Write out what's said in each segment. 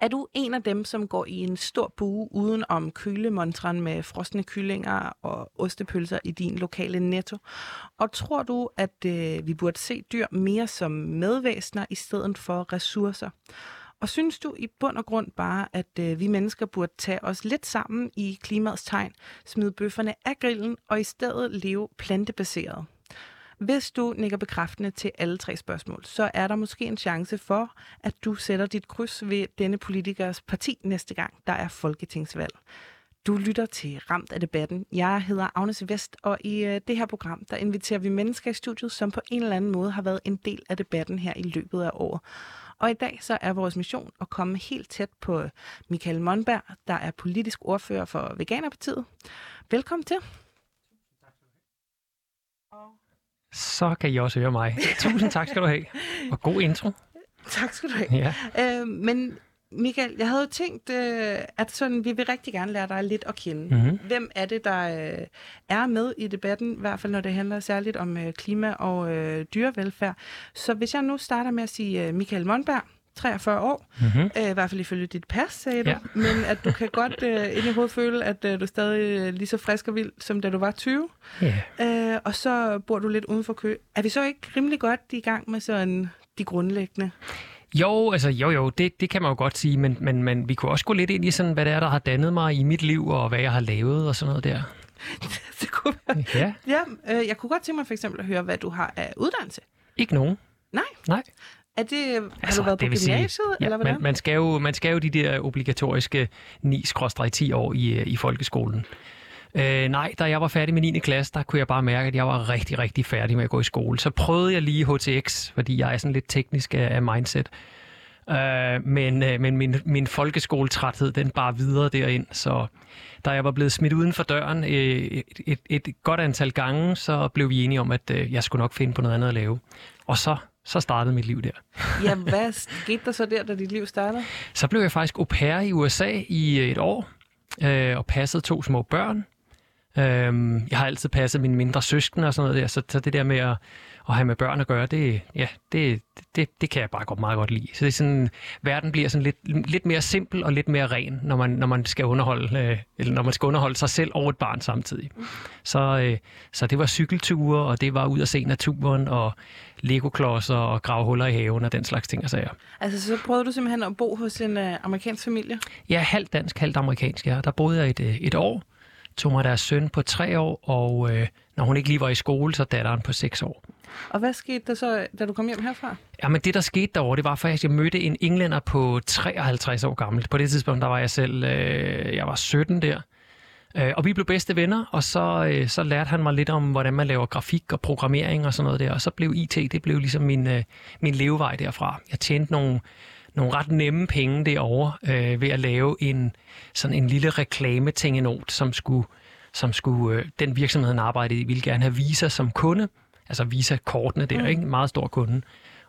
Er du en af dem, som går i en stor bue uden om kølemontren med frosne kyllinger og ostepølser i din lokale netto? Og tror du, at øh, vi burde se dyr mere som medvæsener i stedet for ressourcer? Og synes du i bund og grund bare, at øh, vi mennesker burde tage os lidt sammen i klimaets tegn, smide bøfferne af grillen og i stedet leve plantebaseret? Hvis du nikker bekræftende til alle tre spørgsmål, så er der måske en chance for, at du sætter dit kryds ved denne politikers parti næste gang, der er folketingsvalg. Du lytter til Ramt af debatten. Jeg hedder Agnes Vest, og i øh, det her program, der inviterer vi mennesker i studiet, som på en eller anden måde har været en del af debatten her i løbet af året. Og i dag så er vores mission at komme helt tæt på øh, Michael Monberg, der er politisk ordfører for Veganerpartiet. Velkommen til. Så kan I også høre mig. Tusind tak skal du have. Og god intro. Tak skal du have. Ja. Øh, men Michael, jeg havde tænkt, øh, at sådan, vi vil rigtig gerne lære dig lidt at kende. Mm-hmm. Hvem er det, der øh, er med i debatten, i hvert fald når det handler særligt om øh, klima og øh, dyrevelfærd. Så hvis jeg nu starter med at sige øh, Michael Monberg, 43 år, mm-hmm. øh, i hvert fald ifølge dit pas, sagde du, ja. men at du kan godt øh, ind i hovedet føle, at øh, du er stadig øh, lige så frisk og vild, som da du var 20. Yeah. Øh, og så bor du lidt uden for kø. Er vi så ikke rimelig godt i gang med sådan de grundlæggende? Jo, altså jo jo, det, det kan man jo godt sige, men, men, men vi kunne også gå lidt ind i sådan, hvad det er, der har dannet mig i mit liv, og hvad jeg har lavet og sådan noget der. det kunne være. Ja. ja øh, jeg kunne godt tænke mig for eksempel at høre, hvad du har af uddannelse. Ikke nogen. Nej? Nej. Er det, har altså, du været på gymnasiet, sige, ja, eller hvad man, man, skal jo, man skal jo de der obligatoriske 9-10 år i, i folkeskolen. Øh, nej, da jeg var færdig med 9. klasse, der kunne jeg bare mærke, at jeg var rigtig, rigtig færdig med at gå i skole. Så prøvede jeg lige HTX, fordi jeg er sådan lidt teknisk af mindset. Øh, men øh, men min, min folkeskoletræthed, den bare videre derind. Så da jeg var blevet smidt uden for døren øh, et, et, et godt antal gange, så blev vi enige om, at øh, jeg skulle nok finde på noget andet at lave. Og så så startede mit liv der. ja, hvad skete der så der, da dit liv startede? Så blev jeg faktisk au pair i USA i et år, øh, og passede to små børn. Øh, jeg har altid passet mine mindre søskende og sådan noget der, så, så det der med at, at have med børn at gøre, det, ja, det, det, det kan jeg bare godt, meget godt lide. Så det er sådan, verden bliver sådan lidt, lidt mere simpel og lidt mere ren, når man, når man skal underholde, øh, eller når man skal underholde sig selv og et barn samtidig. Så, øh, så det var cykelture, og det var ud at se naturen, og legoklodser og grave huller i haven og den slags ting og sager. Altså, så prøvede du simpelthen at bo hos en øh, amerikansk familie? Ja, halvt dansk, halvt amerikansk, ja. Der boede jeg et, øh, et år, tog mig deres søn på tre år, og øh, når hun ikke lige var i skole, så datteren på seks år. Og hvad skete der så, da du kom hjem herfra? Jamen det, der skete derovre, det var faktisk, at jeg mødte en englænder på 53 år gammel. På det tidspunkt, der var jeg selv, øh, jeg var 17 der. Øh, og vi blev bedste venner, og så, øh, så lærte han mig lidt om, hvordan man laver grafik og programmering og sådan noget der. Og så blev IT, det blev ligesom min, øh, min levevej derfra. Jeg tjente nogle, nogle ret nemme penge derovre øh, ved at lave en, sådan en lille reklametingenot, som skulle, som skulle øh, den virksomhed, han arbejdede i, ville gerne have Visa som kunde altså Visa-kortene der, mm. ikke? En meget stor kunde.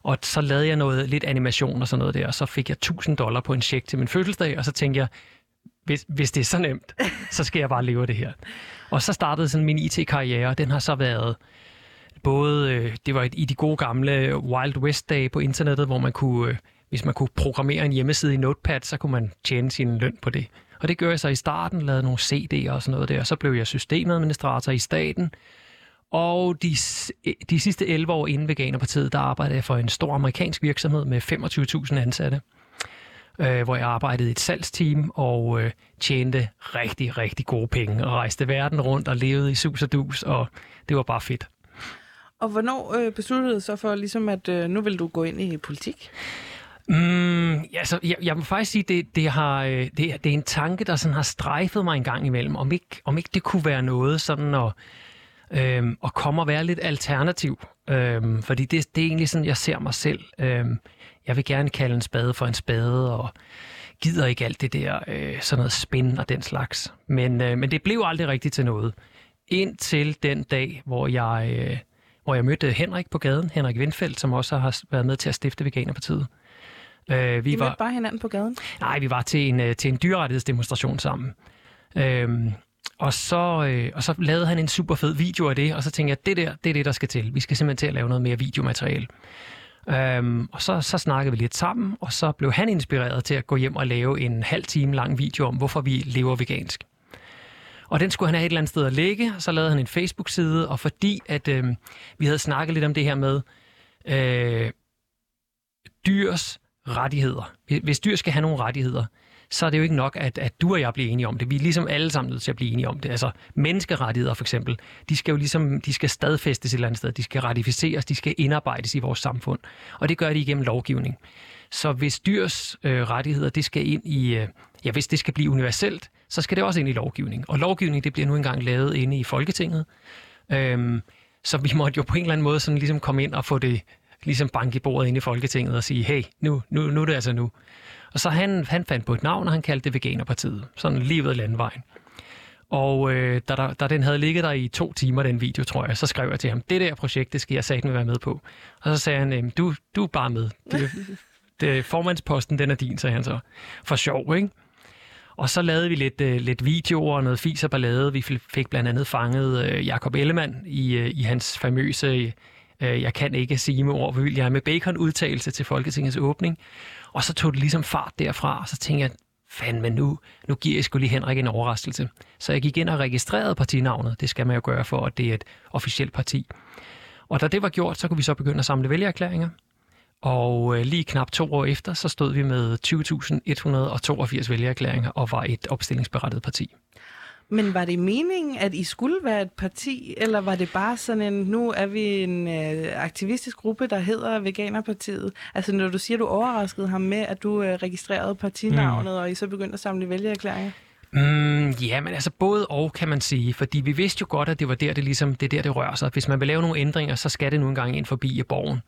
Og så lavede jeg noget, lidt animation og sådan noget der, og så fik jeg 1000 dollar på en check til min fødselsdag, og så tænkte jeg, hvis, hvis det er så nemt, så skal jeg bare leve det her. Og så startede sådan min IT-karriere, og den har så været både, øh, det var i de gode gamle Wild West-dage på internettet, hvor man kunne, øh, hvis man kunne programmere en hjemmeside i Notepad, så kunne man tjene sin løn på det. Og det gør jeg så i starten, lavede nogle CD'er og sådan noget der, og så blev jeg systemadministrator i staten, og de, de sidste 11 år inden Veganerpartiet, der arbejdede jeg for en stor amerikansk virksomhed med 25.000 ansatte, øh, hvor jeg arbejdede i et salgsteam og øh, tjente rigtig, rigtig gode penge og rejste verden rundt og levede i sus og dus, og det var bare fedt. Og hvornår øh, besluttede du så for, ligesom, at øh, nu vil du gå ind i politik? Mm, ja, så jeg, jeg må faktisk sige, det, det, har, øh, det, det er en tanke, der sådan har strejfet mig en gang imellem, om ikke, om ikke det kunne være noget sådan at øhm, og komme og være lidt alternativ. Øhm, fordi det, det er egentlig sådan, jeg ser mig selv. Øhm, jeg vil gerne kalde en spade for en spade, og gider ikke alt det der, øh, sådan noget spin og den slags. Men, øh, men det blev aldrig rigtigt til noget. Indtil den dag, hvor jeg, øh, hvor jeg mødte Henrik på gaden, Henrik Windfeldt, som også har været med til at stifte Veganerpartiet. Øh, vi I var bare hinanden på gaden? Nej, vi var til en, øh, til en dyrerettighedsdemonstration sammen. Øhm, og så, øh, og så lavede han en super fed video af det, og så tænkte jeg, det der, det er det, der skal til. Vi skal simpelthen til at lave noget mere videomateriale. Øhm, og så, så snakkede vi lidt sammen, og så blev han inspireret til at gå hjem og lave en halv time lang video om, hvorfor vi lever vegansk. Og den skulle han have et eller andet sted at lægge, og så lavede han en Facebook-side, og fordi at øh, vi havde snakket lidt om det her med øh, dyrs rettigheder. Hvis dyr skal have nogle rettigheder, så er det jo ikke nok, at, at du og jeg bliver enige om det. Vi er ligesom alle sammen nødt til at blive enige om det. Altså menneskerettigheder for eksempel, de skal jo ligesom, de skal stadfæstes et eller andet sted. De skal ratificeres, de skal indarbejdes i vores samfund. Og det gør de igennem lovgivning. Så hvis dyrs øh, rettigheder, det skal ind i, øh, ja, hvis det skal blive universelt, så skal det også ind i lovgivning. Og lovgivning, det bliver nu engang lavet inde i Folketinget. Øhm, så vi måtte jo på en eller anden måde sådan ligesom komme ind og få det ligesom bank i bordet ind i Folketinget og sige, hey, nu, nu, nu er det altså nu. Og så han, han fandt på et navn, og han kaldte det Veganerpartiet. Sådan lige ved landvejen. Og øh, da, der, da den havde ligget der i to timer, den video, tror jeg, så skrev jeg til ham, det der projekt, det skal jeg satme være med på. Og så sagde han, du, du er bare med. Det, det, formandsposten, den er din, sagde han så. For sjov, ikke? Og så lavede vi lidt, øh, lidt videoer og noget fis og ballade. Vi fik blandt andet fanget øh, Jakob Ellemann i, øh, i hans famøse øh, Jeg kan ikke sige med ord, vil jeg med bacon udtalelse til Folketingets åbning. Og så tog det ligesom fart derfra, og så tænkte jeg, fandme nu, nu giver jeg skulle lige Henrik en overraskelse. Så jeg gik ind og registrerede partinavnet. Det skal man jo gøre for, at det er et officielt parti. Og da det var gjort, så kunne vi så begynde at samle vælgererklæringer. Og øh, lige knap to år efter, så stod vi med 20.182 vælgererklæringer og var et opstillingsberettet parti. Men var det meningen, at I skulle være et parti, eller var det bare sådan en, nu er vi en øh, aktivistisk gruppe, der hedder Veganerpartiet? Altså når du siger, du overraskede ham med, at du øh, registrerede partinavnet, mm. og I så begyndte at samle vælgererklæringer? Mm, ja, men altså både og, kan man sige. Fordi vi vidste jo godt, at det var der, det ligesom, det der, det rører sig. Hvis man vil lave nogle ændringer, så skal det nu engang ind forbi i borgen.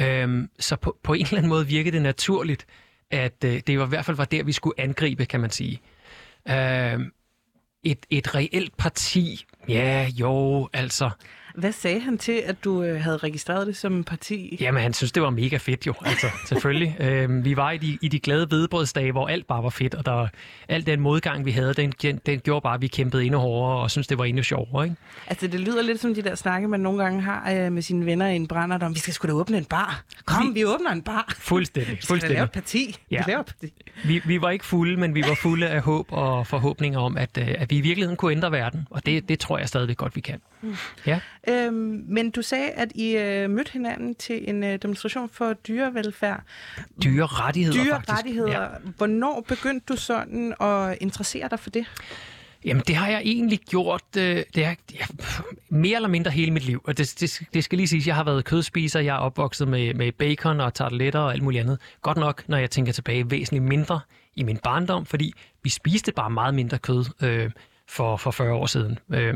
Øhm, så på, på en eller anden måde virkede det naturligt, at øh, det var, i hvert fald var der, vi skulle angribe, kan man sige. Øhm, et, et reelt parti, ja, jo, altså... Hvad sagde han til, at du øh, havde registreret det som parti? Jamen, han synes, det var mega fedt jo, altså, selvfølgelig. øhm, vi var i de, i de glade vedbrødsdage, hvor alt bare var fedt, og der, al den modgang, vi havde, den, den gjorde bare, at vi kæmpede endnu hårdere, og synes det var endnu sjovere, ikke? Altså, det lyder lidt som de der snakke, man nogle gange har øh, med sine venner i en brænder, om vi skal sgu da åbne en bar. Kom, vi, vi åbner en bar. Fuldstændig, fuldstændig. Vi skal lave et parti. Ja. Vi, laver et parti. Vi, vi var ikke fulde, men vi var fulde af håb og forhåbninger om, at, øh, at vi i virkeligheden kunne ændre verden, og det, det tror jeg stadigvæk godt, vi kan. Mm. Ja. Øhm, men du sagde, at I øh, mødte hinanden til en øh, demonstration for dyrevelfærd. Dyrerettigheder, Dyrerettigheder. Ja. Hvornår begyndte du sådan at interessere dig for det? Jamen, det har jeg egentlig gjort øh, det er, ja, mere eller mindre hele mit liv. Og det, det, det skal lige siges, jeg har været kødspiser, jeg er opvokset med, med bacon og tarteletter og alt muligt andet. Godt nok, når jeg tænker tilbage, væsentligt mindre i min barndom, fordi vi spiste bare meget mindre kød øh, for, for 40 år siden. Øh,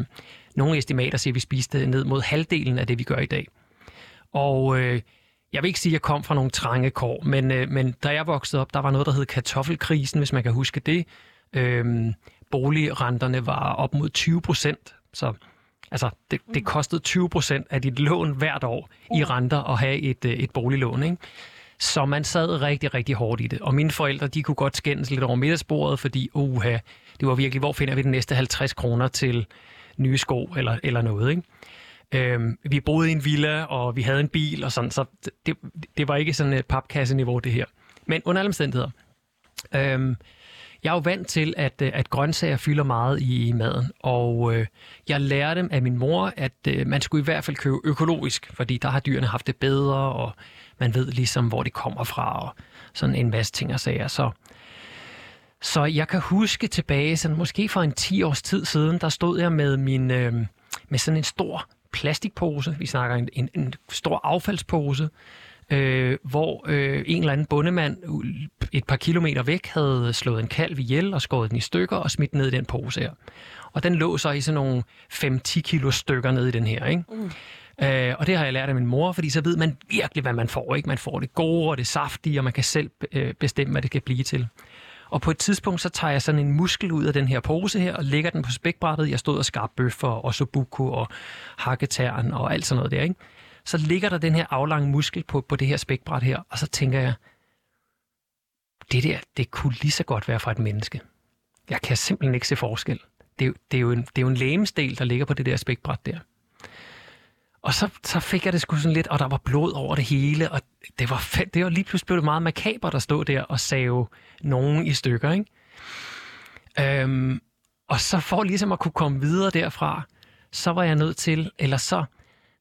nogle estimater siger, at vi spiste ned mod halvdelen af det, vi gør i dag. Og øh, jeg vil ikke sige, at jeg kom fra nogle trange kår, men, øh, men da jeg voksede op, der var noget, der hed kartoffelkrisen, hvis man kan huske det. Øh, boligrenterne var op mod 20 procent, så altså, det, det kostede 20 procent af dit lån hvert år i renter at have et, øh, et boliglån. Ikke? Så man sad rigtig, rigtig hårdt i det. Og mine forældre, de kunne godt skændes lidt over middagsbordet, fordi uha, det var virkelig, hvor finder vi den næste 50 kroner til nye sko eller, eller noget. Ikke? Øhm, vi boede i en villa, og vi havde en bil, og sådan, så det, det var ikke sådan et papkasseniveau, det her. Men under alle omstændigheder. Øhm, jeg er jo vant til, at, øh, at grøntsager fylder meget i, i maden, og øh, jeg lærte af min mor, at øh, man skulle i hvert fald købe økologisk, fordi der har dyrene haft det bedre, og man ved ligesom, hvor det kommer fra, og sådan en masse ting og sager. Så så jeg kan huske tilbage, sådan måske for en 10 års tid siden, der stod jeg med min øh, med sådan en stor plastikpose. Vi snakker en, en, en stor affaldspose, øh, hvor øh, en eller anden bundemand et par kilometer væk havde slået en kalv ihjel og skåret den i stykker og smidt ned i den pose her. Og den lå så i sådan nogle 5-10 kilo stykker ned i den her, ikke? Mm. Øh, og det har jeg lært af min mor, fordi så ved man virkelig, hvad man får. Ikke? Man får det gode og det saftige, og man kan selv øh, bestemme, hvad det skal blive til. Og på et tidspunkt, så tager jeg sådan en muskel ud af den her pose her, og lægger den på spækbrættet. Jeg stod og skar bøffer, og sobuko og hakketæren og alt sådan noget der, ikke? Så ligger der den her aflange muskel på, på det her spækbræt her, og så tænker jeg, det der, det kunne lige så godt være fra et menneske. Jeg kan simpelthen ikke se forskel. Det, det, er, jo en, det er jo en lægemsdel, der ligger på det der spækbræt der. Og så, så fik jeg det sgu sådan lidt, og der var blod over det hele, og det var, fedt. det var lige pludselig blevet det meget makaber at stå der og save nogen i stykker, ikke? Øhm, og så for ligesom at kunne komme videre derfra, så var jeg nødt til, eller så,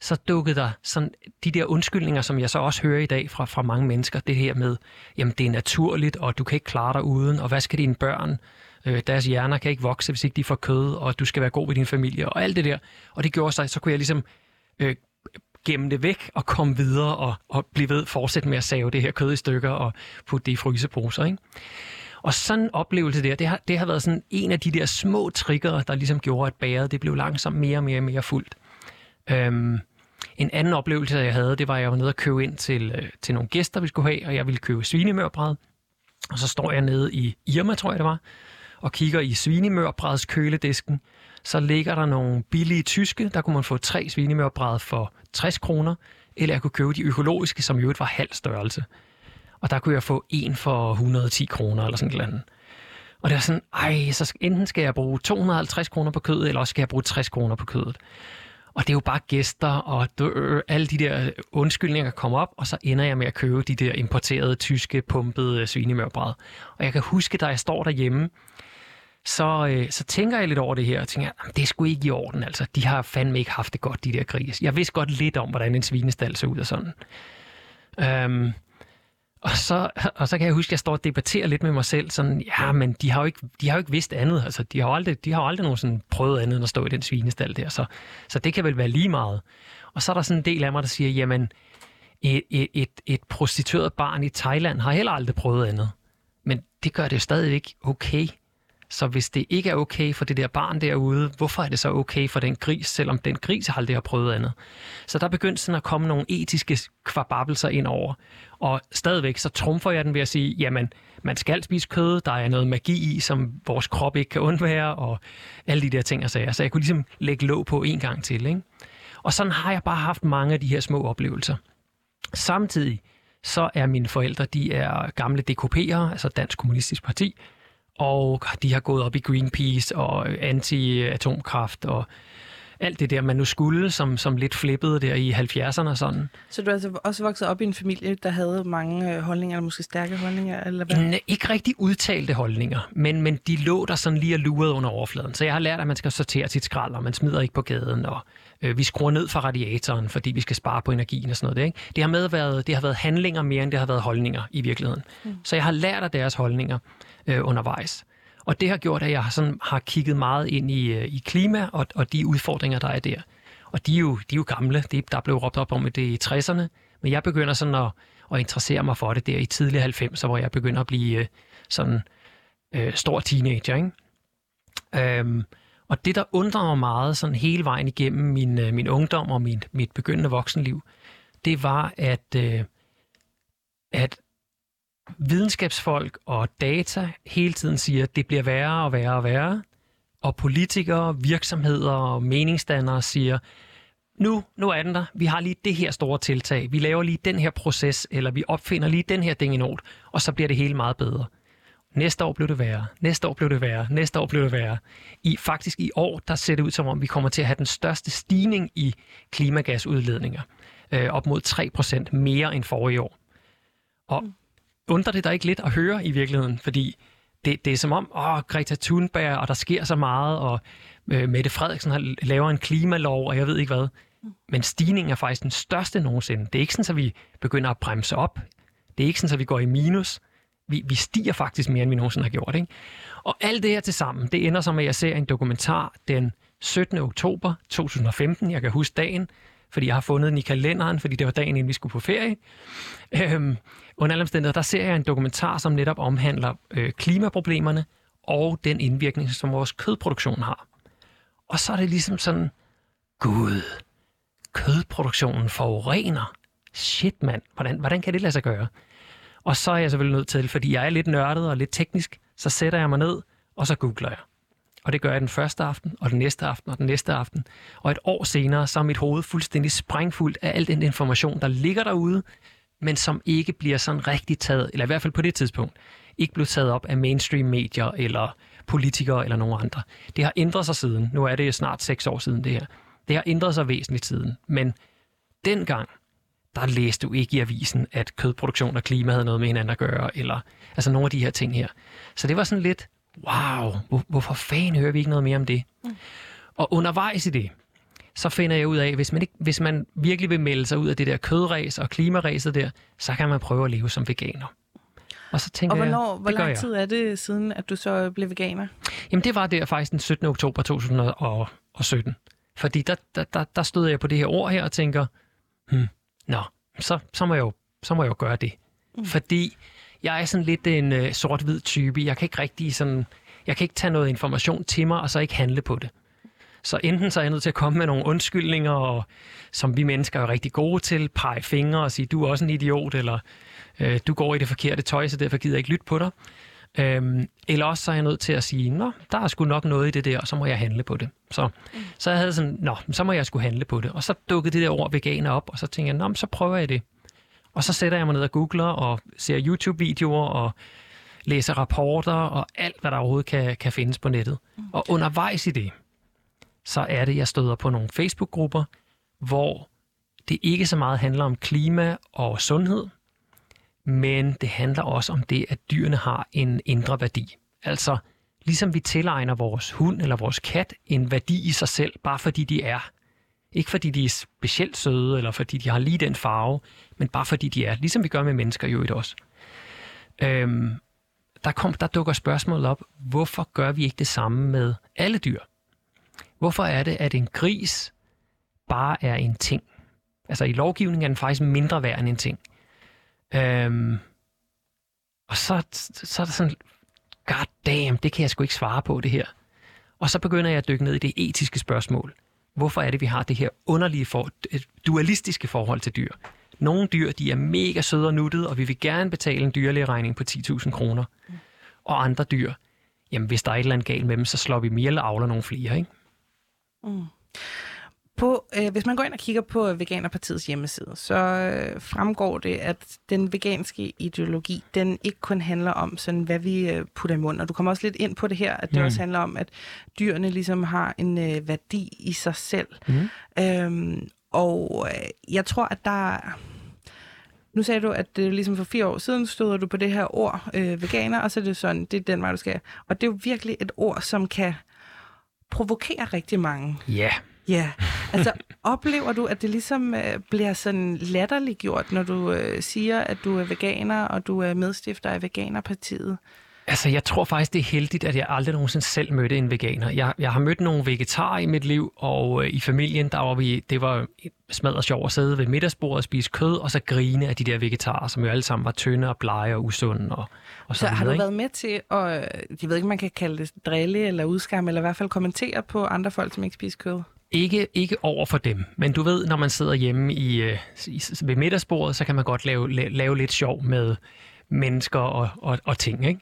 så dukkede der sådan de der undskyldninger, som jeg så også hører i dag fra, fra mange mennesker, det her med, jamen det er naturligt, og du kan ikke klare dig uden, og hvad skal dine børn? Øh, deres hjerner kan ikke vokse, hvis ikke de får kød, og du skal være god ved din familie, og alt det der. Og det gjorde sig, så kunne jeg ligesom øh, gemme det væk og komme videre og, og blive ved fortsætte med at save det her kød i stykker og putte det i fryseposer. Ikke? Og sådan en oplevelse der, det har, det har været sådan en af de der små trigger, der ligesom gjorde, at bæret det blev langsomt mere og mere og mere fuldt. Øhm, en anden oplevelse, jeg havde, det var, at jeg var nede og købe ind til, øh, til nogle gæster, vi skulle have, og jeg ville købe svinemørbræd. Og så står jeg nede i Irma, tror jeg det var, og kigger i svinemørbræds køledisken. Så ligger der nogle billige tyske, der kunne man få tre svinemørbræd for 60 kroner, eller jeg kunne købe de økologiske, som jo var halv størrelse. Og der kunne jeg få en for 110 kroner eller sådan noget. Og det er sådan, ej, så enten skal jeg bruge 250 kroner på kødet, eller også skal jeg bruge 60 kroner på kødet. Og det er jo bare gæster, og øh, alle de der undskyldninger kommer op, og så ender jeg med at købe de der importerede, tyske, pumpede svinemørbræd. Og jeg kan huske, da jeg står derhjemme, så, øh, så tænker jeg lidt over det her, og tænker, det er sgu ikke i orden, altså. De har fandme ikke haft det godt, de der gris. Jeg vidste godt lidt om, hvordan en svinestal ser ud og sådan. Øhm, og så, og så kan jeg huske, at jeg står og debatterer lidt med mig selv, sådan, ja, men de har jo ikke, de har jo ikke vidst andet. Altså, de har jo aldrig, de har jo aldrig nogen sådan prøvet andet end at stå i den svinestal der. Så, så det kan vel være lige meget. Og så er der sådan en del af mig, der siger, jamen, et, et, et, et prostitueret barn i Thailand har heller aldrig prøvet andet. Men det gør det jo stadig ikke okay. Så hvis det ikke er okay for det der barn derude, hvorfor er det så okay for den gris, selvom den gris aldrig har prøvet andet? Så der begyndte sådan at komme nogle etiske kvababelser ind over. Og stadigvæk så trumfer jeg den ved at sige, jamen, man skal spise kød, der er noget magi i, som vores krop ikke kan undvære, og alle de der ting og sager. Så jeg kunne ligesom lægge låg på en gang til. Ikke? Og sådan har jeg bare haft mange af de her små oplevelser. Samtidig så er mine forældre, de er gamle DKP'ere, altså Dansk Kommunistisk Parti, og de har gået op i Greenpeace og anti-atomkraft og alt det der, man nu skulle, som, som lidt flippede der i 70'erne og sådan. Så du er altså også vokset op i en familie, der havde mange øh, holdninger, eller måske stærke holdninger? Eller hvad? Nej, ikke rigtig udtalte holdninger, men, men de lå der sådan lige og lurede under overfladen. Så jeg har lært, at man skal sortere sit skrald, og man smider ikke på gaden, og øh, vi skruer ned fra radiatoren, fordi vi skal spare på energien og sådan noget. Det, ikke? det, har, med været, det har været handlinger mere, end det har været holdninger i virkeligheden. Mm. Så jeg har lært af deres holdninger øh, undervejs. Og det har gjort, at jeg sådan har kigget meget ind i, øh, i klima og, og de udfordringer, der er der. Og de er jo, de er jo gamle. Det, der blev råbt op om det i 60'erne. Men jeg begynder sådan at, at interessere mig for det der i tidlige 90'er, hvor jeg begynder at blive øh, sådan øh, stor teenager. Ikke? Øhm, og det, der undrer mig meget sådan hele vejen igennem min, øh, min ungdom og min, mit begyndende voksenliv, det var, at, øh, at videnskabsfolk og data hele tiden siger, at det bliver værre og værre og værre. Og politikere, virksomheder og meningsdannere siger, nu, nu er den der. Vi har lige det her store tiltag. Vi laver lige den her proces, eller vi opfinder lige den her ding i not, og så bliver det hele meget bedre. Næste år blev det værre. Næste år blev det værre. Næste år blev det værre. I, faktisk i år, der ser det ud som om, vi kommer til at have den største stigning i klimagasudledninger. Øh, op mod 3% mere end forrige år. Og undrer det dig ikke lidt at høre i virkeligheden? Fordi det, det er som om, åh, Greta Thunberg, og der sker så meget, og øh, Mette Frederiksen har, laver en klimalov, og jeg ved ikke hvad. Men stigningen er faktisk den største nogensinde. Det er ikke sådan, at vi begynder at bremse op. Det er ikke sådan, at vi går i minus. Vi, vi stiger faktisk mere, end vi nogensinde har gjort. Ikke? Og alt det her til sammen, det ender som, at jeg ser en dokumentar den 17. oktober 2015. Jeg kan huske dagen, fordi jeg har fundet den i kalenderen, fordi det var dagen, inden vi skulle på ferie. Øhm, under alle omstændigheder, der ser jeg en dokumentar, som netop omhandler øh, klimaproblemerne og den indvirkning, som vores kødproduktion har. Og så er det ligesom sådan, gud, kødproduktionen forurener. Shit mand, hvordan, hvordan kan det lade sig gøre? Og så er jeg selvfølgelig nødt til, fordi jeg er lidt nørdet og lidt teknisk, så sætter jeg mig ned, og så googler jeg. Og det gør jeg den første aften, og den næste aften, og den næste aften. Og et år senere, så er mit hoved fuldstændig sprængfuldt af al den information, der ligger derude, men som ikke bliver sådan rigtig taget, eller i hvert fald på det tidspunkt, ikke blev taget op af mainstream medier eller politikere eller nogen andre. Det har ændret sig siden. Nu er det snart seks år siden det her. Det har ændret sig væsentligt siden, men dengang, der læste du ikke i avisen, at kødproduktion og klima havde noget med hinanden at gøre, eller altså nogle af de her ting her. Så det var sådan lidt, wow, hvor, hvorfor fanden hører vi ikke noget mere om det? Mm. Og undervejs i det, så finder jeg ud af, hvis man, ikke, hvis man virkelig vil melde sig ud af det der kødræs og klimaræset der, så kan man prøve at leve som veganer. Og så tænker og hvornår, jeg, hvor lang tid er det siden, at du så blev veganer? Jamen det var der faktisk den 17. oktober 2017. Fordi der, der, der, der stod jeg på det her ord her og tænker, hmm, nå, så, så, må jeg jo, så må jeg jo gøre det. Mm. Fordi jeg er sådan lidt en uh, sort-hvid type. Jeg kan ikke rigtig sådan, jeg kan ikke tage noget information til mig, og så ikke handle på det. Så enten så er jeg nødt til at komme med nogle undskyldninger, og, som vi mennesker er rigtig gode til, pege fingre og sige, du er også en idiot, eller øh, du går i det forkerte tøj, så derfor gider jeg ikke lytte på dig. Øhm, eller også så er jeg nødt til at sige, nå, der er sgu nok noget i det der, og så må jeg handle på det. Så, mm. så jeg havde sådan, nå, så må jeg sgu handle på det. Og så dukkede det der ord veganer op, og så tænkte jeg, nå, så prøver jeg det. Og så sætter jeg mig ned og googler og ser YouTube-videoer og læser rapporter og alt, hvad der overhovedet kan, kan findes på nettet. Og undervejs i det, så er det, jeg støder på nogle Facebook-grupper, hvor det ikke så meget handler om klima og sundhed, men det handler også om det, at dyrene har en indre værdi. Altså, ligesom vi tilegner vores hund eller vores kat en værdi i sig selv, bare fordi de er. Ikke fordi de er specielt søde, eller fordi de har lige den farve, men bare fordi de er, ligesom vi gør med mennesker jo i også. Øhm, der, kom, der dukker spørgsmålet op, hvorfor gør vi ikke det samme med alle dyr? Hvorfor er det, at en gris bare er en ting? Altså i lovgivningen er den faktisk mindre værd end en ting. Øhm, og så, så er der sådan, god damn, det kan jeg sgu ikke svare på det her. Og så begynder jeg at dykke ned i det etiske spørgsmål. Hvorfor er det, vi har det her underlige, for, dualistiske forhold til dyr? Nogle dyr, de er mega søde og nuttede, og vi vil gerne betale en dyrlægeregning på 10.000 kroner. Og andre dyr, jamen hvis der er et eller andet galt med dem, så slår vi mere eller avler nogle flere, ikke? Mm. På, øh, hvis man går ind og kigger på Veganerpartiets hjemmeside, så øh, fremgår det, at den veganske ideologi, den ikke kun handler om, sådan, hvad vi øh, putter i munden. Og du kommer også lidt ind på det her, at det mm. også handler om, at dyrene ligesom har en øh, værdi i sig selv. Mm. Øhm, og øh, jeg tror, at der... Nu sagde du, at det ligesom for fire år siden stod du på det her ord, øh, veganer, og så er det sådan, det er den vej, du skal. Og det er jo virkelig et ord, som kan provokere rigtig mange. Ja. Yeah. Ja, altså oplever du, at det ligesom øh, bliver sådan latterligt gjort, når du øh, siger, at du er veganer, og du er medstifter af Veganerpartiet? Altså, jeg tror faktisk, det er heldigt, at jeg aldrig nogensinde selv mødte en veganer. Jeg, jeg har mødt nogle vegetarer i mit liv, og øh, i familien, der var vi, det var smadret sjovt at sidde ved middagsbordet og spise kød, og så grine af de der vegetarer, som jo alle sammen var tynde og blege og usunde. Og, og så, så har du ikke? været med til at, jeg ved ikke, man kan kalde det drille eller udskamme, eller i hvert fald kommentere på andre folk, som ikke spiser kød? Ikke, ikke over for dem, men du ved, når man sidder hjemme i, øh, i, ved middagsbordet, så kan man godt lave, lave, lave lidt sjov med mennesker og, og, og ting, ikke?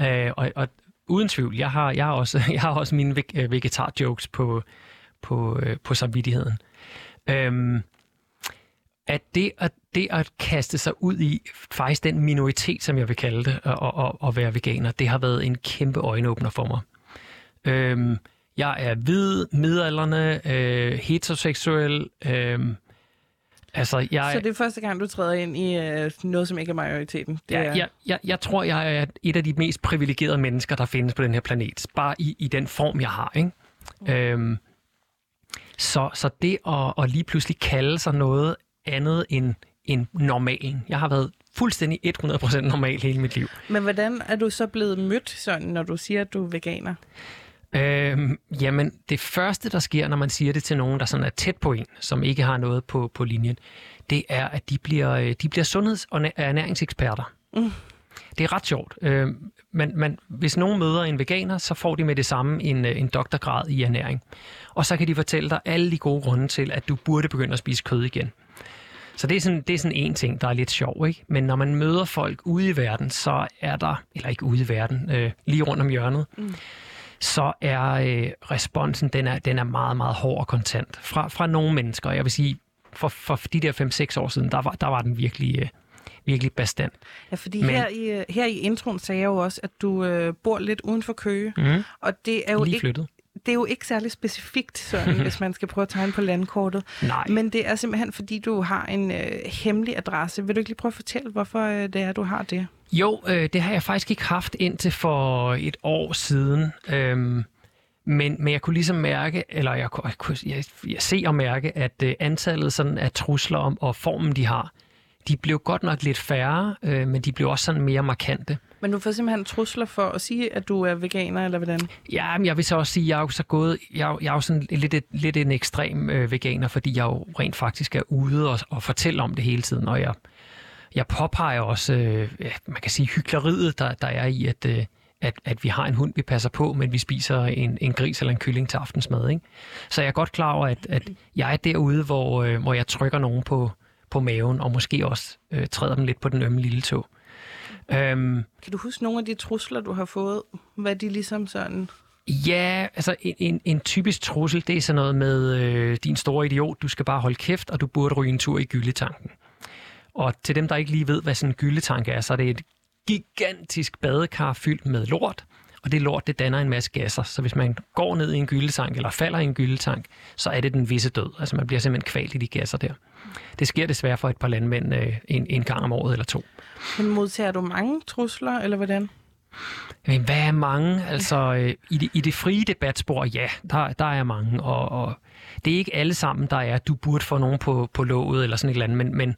Øh, og, og uden tvivl, jeg har, jeg har også, jeg har også mine øh, vegetar-jokes på, på, øh, på samvittigheden. Øhm, at det, at det at kaste sig ud i faktisk den minoritet, som jeg vil kalde det, og, og, og være veganer, det har været en kæmpe øjenåbner for mig. Øhm, jeg er hvid, midalderne, øh, heteroseksuel, øh, Altså, jeg, så det er første gang, du træder ind i uh, noget, som ikke er majoriteten? Det ja, er... jeg, jeg, jeg tror, jeg er et af de mest privilegerede mennesker, der findes på den her planet. Bare i, i den form, jeg har. Ikke? Mm. Øhm, så, så det at, at lige pludselig kalde sig noget andet end, end normalen. Jeg har været fuldstændig 100% normal hele mit liv. Men hvordan er du så blevet mødt, sådan, når du siger, at du er veganer? Øhm, jamen, det første, der sker, når man siger det til nogen, der sådan er tæt på en, som ikke har noget på, på linjen, det er, at de bliver, øh, de bliver sundheds- og ernæringseksperter. Mm. Det er ret sjovt. Øh, men, men hvis nogen møder en veganer, så får de med det samme en, øh, en doktorgrad i ernæring. Og så kan de fortælle dig alle de gode grunde til, at du burde begynde at spise kød igen. Så det er, sådan, det er sådan en ting, der er lidt sjov, ikke? Men når man møder folk ude i verden, så er der, eller ikke ude i verden, øh, lige rundt om hjørnet, mm så er øh, responsen den er, den er meget, meget hård og kontant fra, fra nogle mennesker. Jeg vil sige, for, for de der 5-6 år siden, der var, der var den virkelig, øh, virkelig bestand. Ja, fordi Men, her, i, her i introen sagde jeg jo også, at du øh, bor lidt uden for Køge. Mm, og det er jo lige ikke, flyttet. Det er jo ikke særlig specifikt, sådan, hvis man skal prøve at tegne på landkortet. Nej. Men det er simpelthen, fordi du har en øh, hemmelig adresse. Vil du ikke lige prøve at fortælle, hvorfor øh, det er, du har det? Jo, øh, det har jeg faktisk ikke haft indtil for et år siden. Øhm, men, men jeg kunne ligesom mærke, eller jeg kunne, jeg, kunne, jeg, jeg se og mærke, at øh, antallet sådan af trusler om, og formen, de har, de blev godt nok lidt færre, øh, men de blev også sådan mere markante. Men du får simpelthen trusler for at sige, at du er veganer, eller hvordan? Ja, men jeg vil så også sige, at jeg er jo så gået, jeg, er, jeg er jo sådan lidt, et, lidt en ekstrem øh, veganer, fordi jeg jo rent faktisk er ude og, og fortælle om det hele tiden, og jeg, jeg påpeger også, øh, ja, man kan sige, hyggeleriet, der, der er i, at, øh, at, at vi har en hund, vi passer på, men vi spiser en, en gris eller en kylling til aftensmad. Ikke? Så jeg er godt klar over, at, at jeg er derude, hvor, øh, hvor jeg trykker nogen på, på maven, og måske også øh, træder dem lidt på den ømme lille tog. Øhm, kan du huske nogle af de trusler, du har fået? Hvad de ligesom sådan... Ja, altså en, en, en typisk trussel, det er sådan noget med øh, din store idiot, du skal bare holde kæft, og du burde ryge en tur i gyldetanken. Og til dem, der ikke lige ved, hvad sådan en gyldetank er, så er det et gigantisk badekar fyldt med lort, og det lort, det danner en masse gasser. Så hvis man går ned i en gyldetank, eller falder i en gyldetank, så er det den visse død. Altså man bliver simpelthen kvalt i de gasser der. Det sker desværre for et par landmænd øh, en, en gang om året eller to. Men modtager du mange trusler, eller hvordan? Men hvad er mange? Altså, øh, i, det, i det frie debatspor, ja, der, der er mange, og, og det er ikke alle sammen, der er, du burde få nogen på, på låget, eller sådan et eller andet, men, men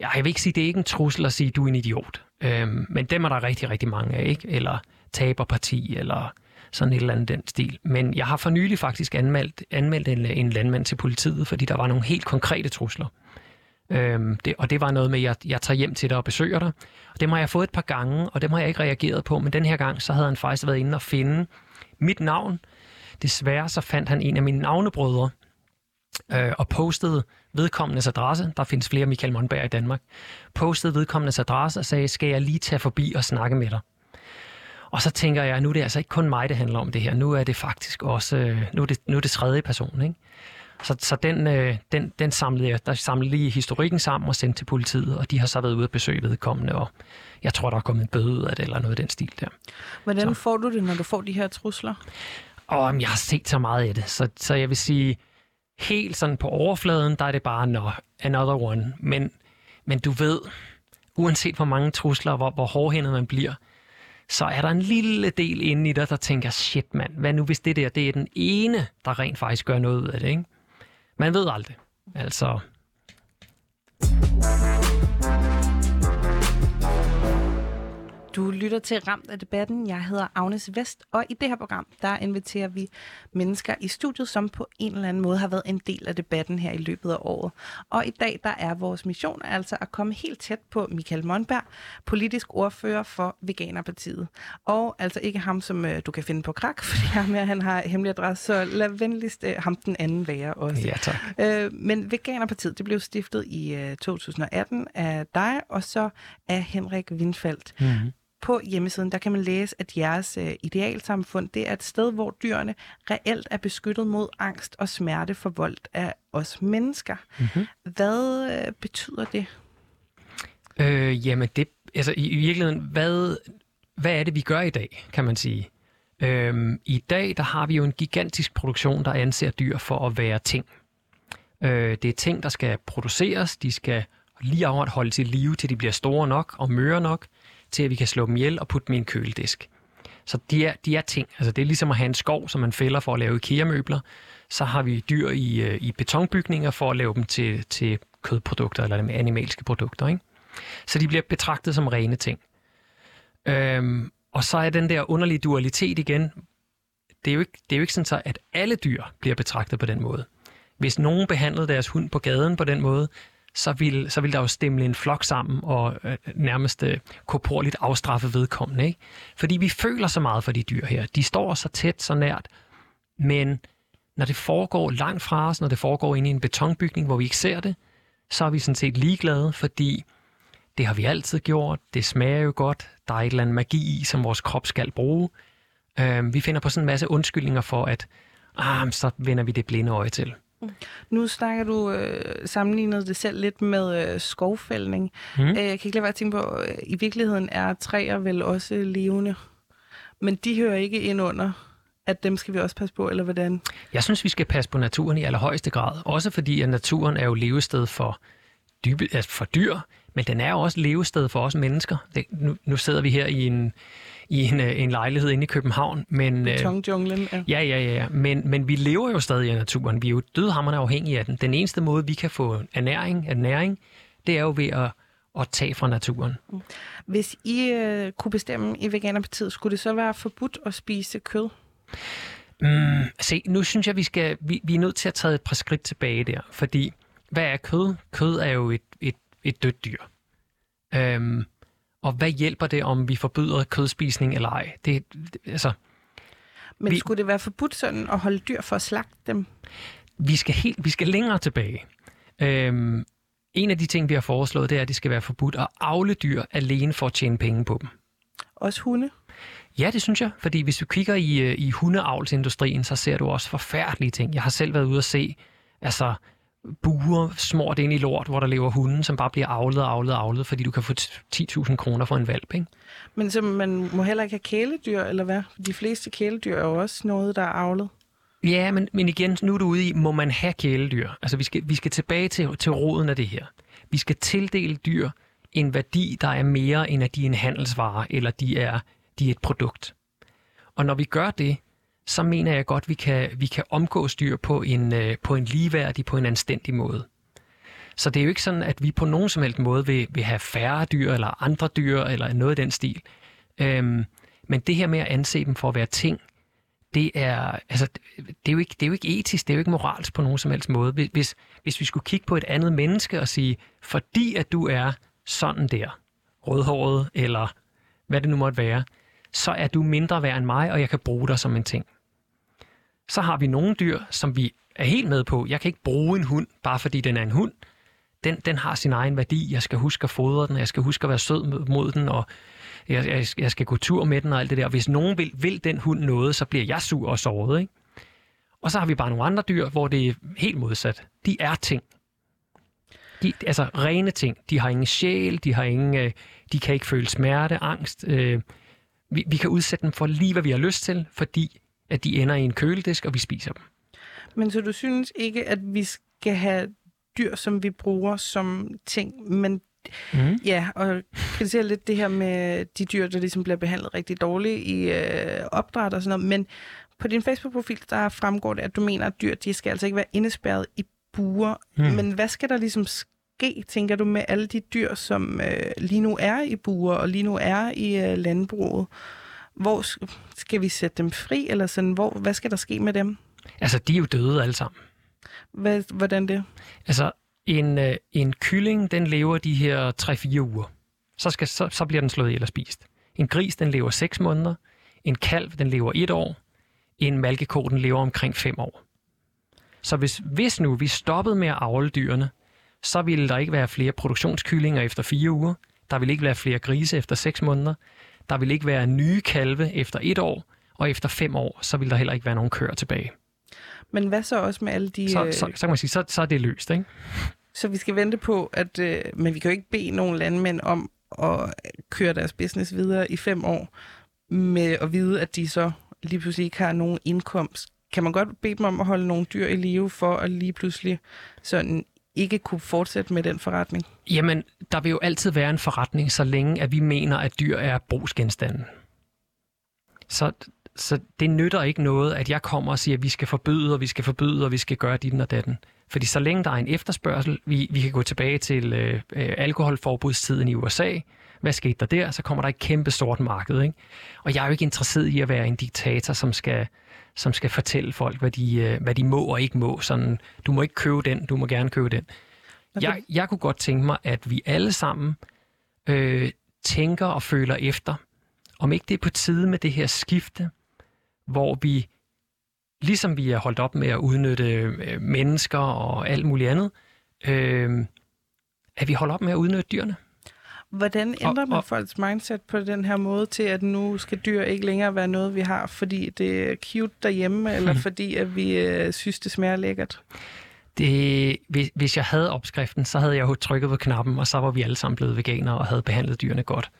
jeg vil ikke sige, det er ikke en trussel at sige, du er en idiot. Øhm, men dem er der rigtig, rigtig mange af, ikke? Eller taberparti, eller sådan et eller andet den stil. Men jeg har for nylig faktisk anmeldt, anmeldt en, en landmand til politiet, fordi der var nogle helt konkrete trusler. Øhm, det, og det var noget med, at jeg, jeg tager hjem til dig og besøger dig. Og dem har jeg fået et par gange, og dem har jeg ikke reageret på. Men den her gang, så havde han faktisk været inde og finde mit navn. Desværre så fandt han en af mine navnebrødre, øh, og postede vedkommendes adresse. Der findes flere Michael Monberg i Danmark. Postede vedkommendes adresse og sagde, skal jeg lige tage forbi og snakke med dig? Og så tænker jeg, nu er det altså ikke kun mig, det handler om det her. Nu er det faktisk også, øh, nu er det, nu er det tredje person, ikke? Så, så den, øh, den, den samlede jeg, der samlede lige historikken sammen og sendte til politiet, og de har så været ude at besøge vedkommende, og jeg tror, der er kommet en bøde ud af det, eller noget af den stil der. Hvordan så. får du det, når du får de her trusler? Og jeg har set så meget af det, så, så jeg vil sige, helt sådan på overfladen, der er det bare no, another one. Men, men du ved, uanset hvor mange trusler, hvor, hvor hårdhændet man bliver, så er der en lille del inde i dig, der tænker, shit mand, hvad nu hvis det der, det er den ene, der rent faktisk gør noget ud af det, ikke? Man ved aldrig. Altså, Du lytter til Ramt af debatten. Jeg hedder Agnes Vest, og i det her program, der inviterer vi mennesker i studiet, som på en eller anden måde har været en del af debatten her i løbet af året. Og i dag, der er vores mission altså at komme helt tæt på Michael Monberg, politisk ordfører for Veganerpartiet. Og altså ikke ham, som øh, du kan finde på krak, fordi ham her, han har hemmelig adresse, så lad venligst øh, ham den anden være også. Ja, tak. Øh, men Veganerpartiet, det blev stiftet i øh, 2018 af dig, og så af Henrik Windfeldt. Mm-hmm på hjemmesiden, der kan man læse, at jeres øh, idealsamfund, det er et sted, hvor dyrene reelt er beskyttet mod angst og smerte for vold af os mennesker. Mm-hmm. Hvad øh, betyder det? Øh, jamen, det, altså i, i virkeligheden, hvad, hvad er det, vi gør i dag, kan man sige? Øhm, I dag, der har vi jo en gigantisk produktion, der anser dyr for at være ting. Øh, det er ting, der skal produceres, de skal lige holde til live, til de bliver store nok og møre nok til at vi kan slå dem ihjel og putte dem i en køledisk. Så de er, de er ting. Altså det er ligesom at have en skov, som man fælder for at lave IKEA-møbler. Så har vi dyr i, øh, i betonbygninger for at lave dem til, til kødprodukter eller animalske produkter. Ikke? Så de bliver betragtet som rene ting. Øhm, og så er den der underlige dualitet igen. Det er, jo ikke, det er jo ikke sådan så, at alle dyr bliver betragtet på den måde. Hvis nogen behandlede deres hund på gaden på den måde, så vil, så vil der jo stemme en flok sammen og øh, nærmest øh, korporligt afstraffe vedkommende. Ikke? Fordi vi føler så meget for de dyr her. De står så tæt, så nært, men når det foregår langt fra os, når det foregår inde i en betonbygning, hvor vi ikke ser det, så er vi sådan set ligeglade, fordi det har vi altid gjort, det smager jo godt, der er et eller andet magi i, som vores krop skal bruge. Øh, vi finder på sådan en masse undskyldninger for, at ah, så vender vi det blinde øje til. Nu snakker du øh, sammenlignet det selv lidt med øh, skovfældning. Mm. Øh, jeg kan ikke lade være at tænke på, øh, i virkeligheden er træer vel også levende, men de hører ikke ind under at dem skal vi også passe på, eller hvordan? Jeg synes, vi skal passe på naturen i allerhøjeste grad. Også fordi, at naturen er jo levested for, dybe, altså for dyr, men den er jo også levested for os mennesker. Det, nu, nu sidder vi her i en, i en, øh, en lejlighed inde i København. Men, øh, Betonjunglen, ja. Ja, ja, ja. Men, men vi lever jo stadig i naturen. Vi er jo dødhammerne afhængige af den. Den eneste måde, vi kan få ernæring, ernæring det er jo ved at, at tage fra naturen. Hvis I øh, kunne bestemme i Veganerpartiet, skulle det så være forbudt at spise kød? Mm, se, nu synes jeg, vi, skal, vi, vi er nødt til at tage et par skridt tilbage der, fordi hvad er kød? Kød er jo et, et, et dødt dyr. Øhm, og hvad hjælper det, om vi forbyder kødspisning eller ej? Det, det, altså, Men vi, skulle det være forbudt sådan at holde dyr for at slagte dem? Vi skal, helt, vi skal længere tilbage. Øhm, en af de ting, vi har foreslået, det er, at det skal være forbudt at afle dyr alene for at tjene penge på dem. Også hunde? Ja, det synes jeg, fordi hvis du kigger i, øh, i hundeavlsindustrien, så ser du også forfærdelige ting. Jeg har selv været ude at se altså, buer smurt ind i lort, hvor der lever hunden, som bare bliver avlet og avlet og avlet, fordi du kan få 10.000 kroner for en valp, ikke? Men så man må heller ikke have kæledyr, eller hvad? De fleste kæledyr er jo også noget, der er avlet. Ja, men, men igen, nu er du ude i, må man have kæledyr? Altså, vi skal, vi skal tilbage til, til roden af det her. Vi skal tildele dyr en værdi, der er mere end at de er en handelsvare, eller de er, de er et produkt. Og når vi gør det, så mener jeg godt, vi kan, vi kan omgås dyr på en, øh, på en ligeværdig, på en anstændig måde. Så det er jo ikke sådan, at vi på nogen som helst måde vil, vil have færre dyr, eller andre dyr, eller noget i den stil. Øhm, men det her med at anse dem for at være ting, det er, altså, det er, jo ikke, det er jo ikke etisk, det er jo ikke moralsk på nogen som helst måde. Hvis, hvis vi skulle kigge på et andet menneske og sige, fordi at du er sådan der, rødhåret, eller hvad det nu måtte være, så er du mindre værd end mig, og jeg kan bruge dig som en ting. Så har vi nogle dyr, som vi er helt med på. Jeg kan ikke bruge en hund, bare fordi den er en hund. Den, den har sin egen værdi. Jeg skal huske at fodre den, jeg skal huske at være sød mod den, og jeg, jeg, jeg skal gå tur med den og alt det der. Hvis nogen vil, vil den hund noget, så bliver jeg sur og såret. Ikke? Og så har vi bare nogle andre dyr, hvor det er helt modsat. De er ting. De, altså rene ting. De har ingen sjæl, de har ingen, øh, de kan ikke føle smerte, angst. Øh, vi, vi kan udsætte dem for lige, hvad vi har lyst til, fordi at de ender i en køledisk, og vi spiser dem. Men så du synes ikke, at vi skal have dyr, som vi bruger som ting, men Mm. Ja, og kritisere lidt det her med de dyr, der ligesom bliver behandlet rigtig dårligt i øh, opdræt og sådan noget. Men på din Facebook-profil, der fremgår det, at du mener, at dyr, de skal altså ikke være indespærret i buer. Mm. Men hvad skal der ligesom ske, tænker du, med alle de dyr, som øh, lige nu er i buer og lige nu er i øh, landbruget? Hvor skal vi sætte dem fri, eller sådan, hvor, hvad skal der ske med dem? Altså, de er jo døde alle sammen. Hvad, hvordan det? Altså, en, øh, en kylling, den lever de her 3-4 uger. Så, skal, så, så bliver den slået ihjel og spist. En gris, den lever 6 måneder. En kalv, den lever 1 år. En malkeko, den lever omkring 5 år. Så hvis, hvis nu vi stoppede med at avle dyrene, så ville der ikke være flere produktionskyllinger efter 4 uger. Der ville ikke være flere grise efter 6 måneder. Der ville ikke være nye kalve efter 1 år. Og efter 5 år, så vil der heller ikke være nogen køer tilbage. Men hvad så også med alle de... Så, så, så kan man sige, så, så er det løst, ikke? Så vi skal vente på, at... Øh, men vi kan jo ikke bede nogle landmænd om at køre deres business videre i fem år, med at vide, at de så lige pludselig ikke har nogen indkomst. Kan man godt bede dem om at holde nogle dyr i live, for at lige pludselig sådan ikke kunne fortsætte med den forretning? Jamen, der vil jo altid være en forretning, så længe at vi mener, at dyr er brugsgenstande. Så, så det nytter ikke noget, at jeg kommer og siger, at vi skal forbyde, og vi skal forbyde, og vi skal gøre dit og datten. Fordi så længe der er en efterspørgsel, vi, vi kan gå tilbage til øh, øh, alkoholforbudstiden i USA, hvad skete der der? Så kommer der et kæmpe stort marked. Ikke? Og jeg er jo ikke interesseret i at være en diktator, som skal, som skal fortælle folk, hvad de, øh, hvad de må og ikke må. Sådan, du må ikke købe den, du må gerne købe den. Okay. Jeg, jeg kunne godt tænke mig, at vi alle sammen øh, tænker og føler efter, om ikke det er på tide med det her skifte, hvor vi ligesom vi er holdt op med at udnytte øh, mennesker og alt muligt andet, øh, at vi holder op med at udnytte dyrene. Hvordan ændrer man og, folks mindset på den her måde til, at nu skal dyr ikke længere være noget, vi har, fordi det er cute derhjemme, eller fordi at vi øh, synes, det smager lækkert? Det, hvis, hvis jeg havde opskriften, så havde jeg jo trykket på knappen, og så var vi alle sammen blevet veganere og havde behandlet dyrene godt.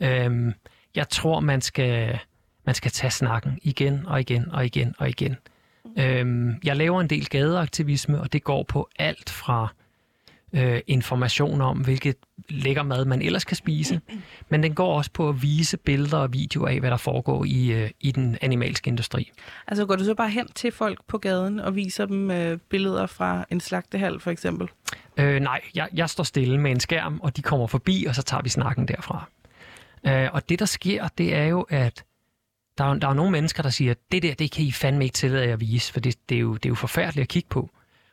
Øhm, jeg tror, man skal man skal tage snakken igen og igen og igen og igen. Øhm, jeg laver en del gadeaktivisme, og det går på alt fra øh, information om, hvilket lækker mad man ellers kan spise, men den går også på at vise billeder og videoer af, hvad der foregår i, øh, i den animalske industri. Altså går du så bare hen til folk på gaden og viser dem øh, billeder fra en slagtehal for eksempel? Øh, nej, jeg, jeg står stille med en skærm, og de kommer forbi, og så tager vi snakken derfra. Øh, og det, der sker, det er jo, at der er, der er nogle mennesker, der siger, det der, det kan I fandme ikke tillade jer at vise, for det, det, er jo, det er jo forfærdeligt at kigge på.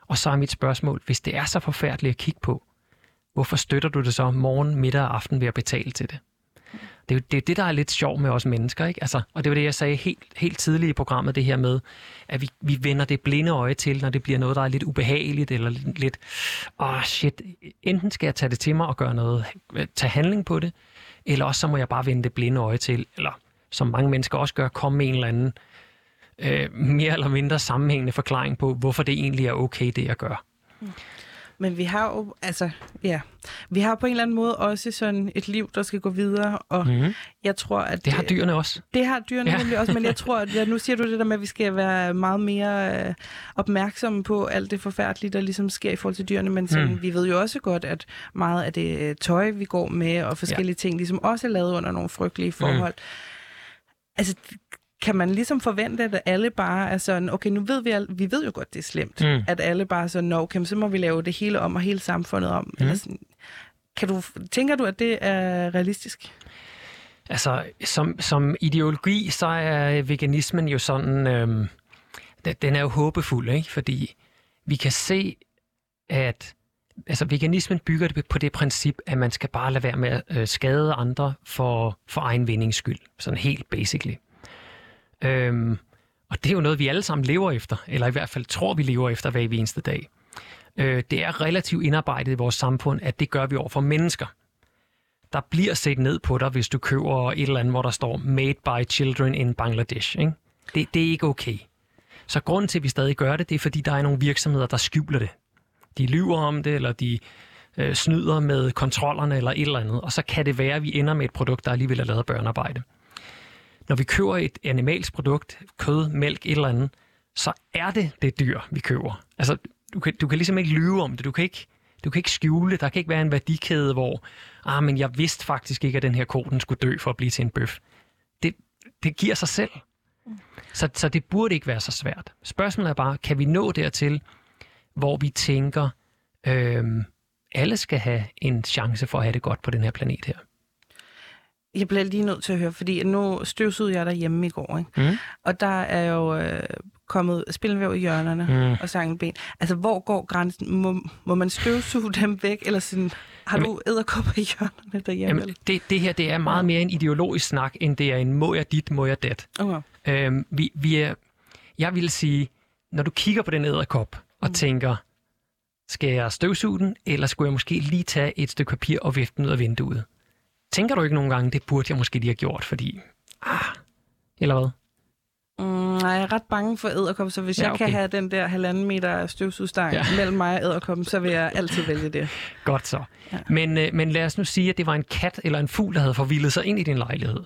Og så er mit spørgsmål, hvis det er så forfærdeligt at kigge på, hvorfor støtter du det så morgen, middag og aften ved at betale til det? Det er jo det, er det, der er lidt sjovt med os mennesker. Ikke? Altså, og det var det, jeg sagde helt, helt tidligt i programmet, det her med, at vi, vi vender det blinde øje til, når det bliver noget, der er lidt ubehageligt, eller lidt, åh oh shit, enten skal jeg tage det til mig og gøre noget, tage handling på det, eller også så må jeg bare vende det blinde øje til, eller som mange mennesker også gør, komme med en eller anden øh, mere eller mindre sammenhængende forklaring på, hvorfor det egentlig er okay, det jeg gør. Men vi har jo, altså, ja, vi har på en eller anden måde også sådan et liv, der skal gå videre, og mm-hmm. jeg tror, at... Det har dyrene også. Det har dyrene ja. nemlig også, men jeg tror, at ja, nu siger du det der med, at vi skal være meget mere øh, opmærksomme på alt det forfærdelige, der ligesom sker i forhold til dyrene, men sådan, mm. vi ved jo også godt, at meget af det øh, tøj, vi går med, og forskellige ja. ting, ligesom også er lavet under nogle frygtelige forhold. Mm. Altså, kan man ligesom forvente, at alle bare er sådan, okay, nu ved vi, vi ved jo godt, det er slemt, mm. at alle bare er sådan, no, okay, så må vi lave det hele om, og hele samfundet om. Mm. Eller sådan, kan du, tænker du, at det er realistisk? Altså, som, som ideologi, så er veganismen jo sådan, øhm, den er jo håbefuld, ikke? fordi vi kan se, at altså, veganismen bygger det på det princip, at man skal bare lade være med at øh, skade andre for, for egen vindings skyld, sådan helt basically. Øhm, og det er jo noget, vi alle sammen lever efter, eller i hvert fald tror, vi lever efter hver eneste dag. Øh, det er relativt indarbejdet i vores samfund, at det gør vi over for mennesker. Der bliver set ned på dig, hvis du køber et eller andet, hvor der står Made by Children in Bangladesh. Ikke? Det, det er ikke okay. Så grunden til, at vi stadig gør det, det er, fordi der er nogle virksomheder, der skjuler det. De lyver om det, eller de øh, snyder med kontrollerne, eller et eller andet. Og så kan det være, at vi ender med et produkt, der alligevel er lavet børnearbejde når vi køber et animalsk produkt, kød, mælk, et eller andet, så er det det dyr, vi køber. Altså, du kan, du kan ligesom ikke lyve om det. Du kan ikke, du kan ikke skjule. Der kan ikke være en værdikæde, hvor ah, men jeg vidste faktisk ikke, at den her ko den skulle dø for at blive til en bøf. Det, det giver sig selv. Så, så det burde ikke være så svært. Spørgsmålet er bare, kan vi nå dertil, hvor vi tænker, øh, alle skal have en chance for at have det godt på den her planet her? Jeg bliver lige nødt til at høre, fordi nu støvsugede jeg derhjemme i går, ikke? Mm. og der er jo øh, kommet spilvæv i hjørnerne mm. og sangenben. Altså, hvor går grænsen? Må, må man støvsuge dem væk, eller sådan, har jamen, du æderkopper i hjørnerne derhjemme? Jamen, det, det her, det er meget mere en ideologisk snak, end det er en må jeg dit, må jeg dat. Okay. Øhm, vi, vi er, jeg vil sige, når du kigger på den æderkop og mm. tænker, skal jeg støvsuge den, eller skulle jeg måske lige tage et stykke papir og vifte den ud af vinduet? Tænker du ikke nogle gange, det burde jeg måske lige have gjort, fordi... Ah, eller hvad? Mm, nej, jeg er ret bange for æderkop, så hvis ja, jeg okay. kan have den der halvanden meter støvsudstang ja. mellem mig og æderkoppen, så vil jeg altid vælge det. Godt så. Ja. Men, øh, men lad os nu sige, at det var en kat eller en fugl, der havde forvildet sig ind i din lejlighed.